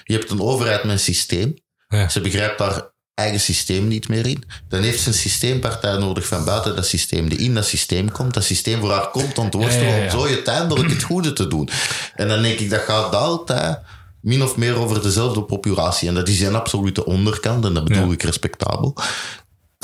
je hebt een overheid met een systeem. Ja. Ze begrijpt daar eigen systeem niet meer in. Dan heeft ze een systeempartij nodig van buiten dat systeem, die in dat systeem komt, dat systeem voor haar komt om te worstelen Ja, ja, om zo uiteindelijk het goede te doen. En dan denk ik, dat gaat altijd min of meer over dezelfde populatie. En dat is een absolute onderkant, en dat bedoel ik respectabel.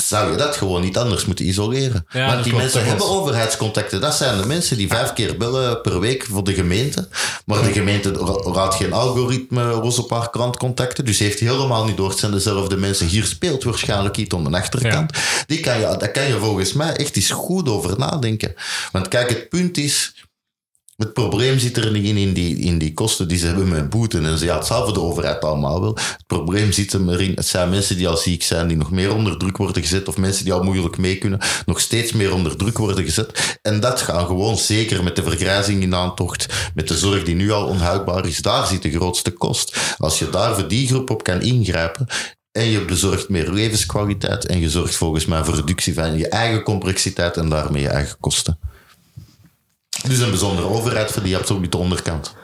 Zou je dat gewoon niet anders moeten isoleren? Ja, Want die klopt, mensen hebben overheidscontacten. Dat zijn de mensen die vijf keer bellen per week voor de gemeente. Maar de gemeente ra- raadt geen algoritme los op haar krant contacten. Dus heeft helemaal niet door. Het zijn dezelfde mensen. Hier speelt waarschijnlijk iets aan de achterkant. Die kan je, daar kan je volgens mij echt eens goed over nadenken. Want kijk, het punt is... Het probleem zit er niet in, in die, in die kosten die ze hebben met boeten. En ze, ja, het de overheid allemaal wel. Het probleem zit er erin. Het zijn mensen die al ziek zijn, die nog meer onder druk worden gezet. Of mensen die al moeilijk mee kunnen, nog steeds meer onder druk worden gezet. En dat gaan gewoon zeker met de vergrijzing in aantocht, met de zorg die nu al onhoudbaar is. Daar zit de grootste kost. Als je daar voor die groep op kan ingrijpen. En je bezorgt meer levenskwaliteit. En je zorgt volgens mij voor reductie van je eigen complexiteit en daarmee je eigen kosten. Dus een bijzondere overheid voor die absolute onderkant.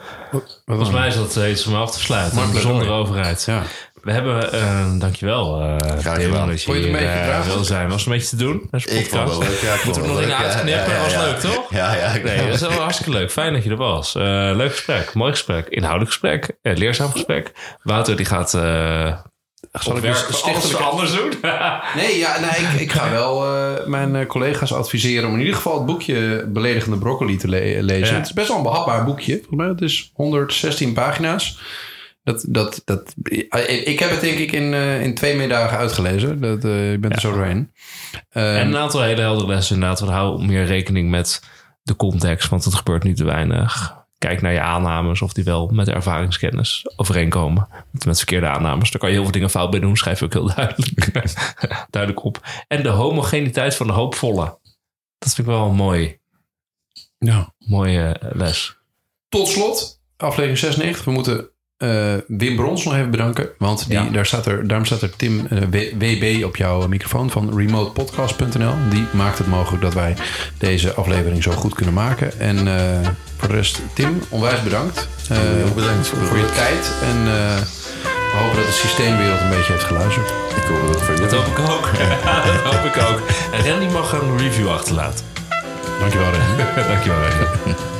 Volgens mij is dat eh, iets om af te sluiten. Een bijzondere overheid. Ja. We hebben, eh dankjewel uh, Graag gedaan. dat je je hier eh, wil zijn. Was het een beetje te doen? Dat is een Ik vond het podcast. wel leuk. Ja, ik Moeten we het nog leuk. uitknippen? Ja, ja, was ja. leuk, toch? Ja, ja. ik- Nee, dat is wel hartstikke leuk. Fijn dat je er was. Eh, leuk gesprek. Mooi gesprek. Inhoudelijk gesprek. leerzaam gesprek. Wouter die gaat... eh Zal ik dus alles anders doen. Nee, ja, nee ik, ik ga wel eh, mijn eh, collega's adviseren om in ieder geval het boekje Beledigende Broccoli te le- lezen. Ja. Het is best wel een behapbaar boekje. Volgens mij het is 116 pagina's. Dat, dat, dat, eh, ik heb het denk ik in, eh, in twee middagen uitgelezen. Dat, eh je bent er zo doorheen. Eh, En een aantal hele heldere lessen inderdaad. Hou meer rekening met de context, want het gebeurt niet te weinig. Kijk naar je aannames of die wel met de ervaringskennis overeenkomen. Met verkeerde aannames, daar kan je heel veel dingen fout bij doen. Schrijf je ook heel duidelijk, duidelijk op. En de homogeniteit van de hoopvolle. Dat vind ik wel een mooi, ja. mooie eh, les. Tot slot, aflevering 96. We moeten eh, Wim Brons nog even bedanken. Want die, Ja. daar staat er, daarom staat er Tim eh, WB op jouw microfoon van remotepodcast.nl. Die maakt het mogelijk dat wij deze aflevering zo goed kunnen maken. En voor de rest, Tim, onwijs bedankt. Eh, Heel bedankt voor, je tijd. En eh, we hopen dat de systeemwereld een beetje heeft geluisterd. Ik hoor het voor Dat jullie. hoop ik ook. dat hoop ik ook. En Randy mag een review achterlaten. Dankjewel, Ren. Dankjewel.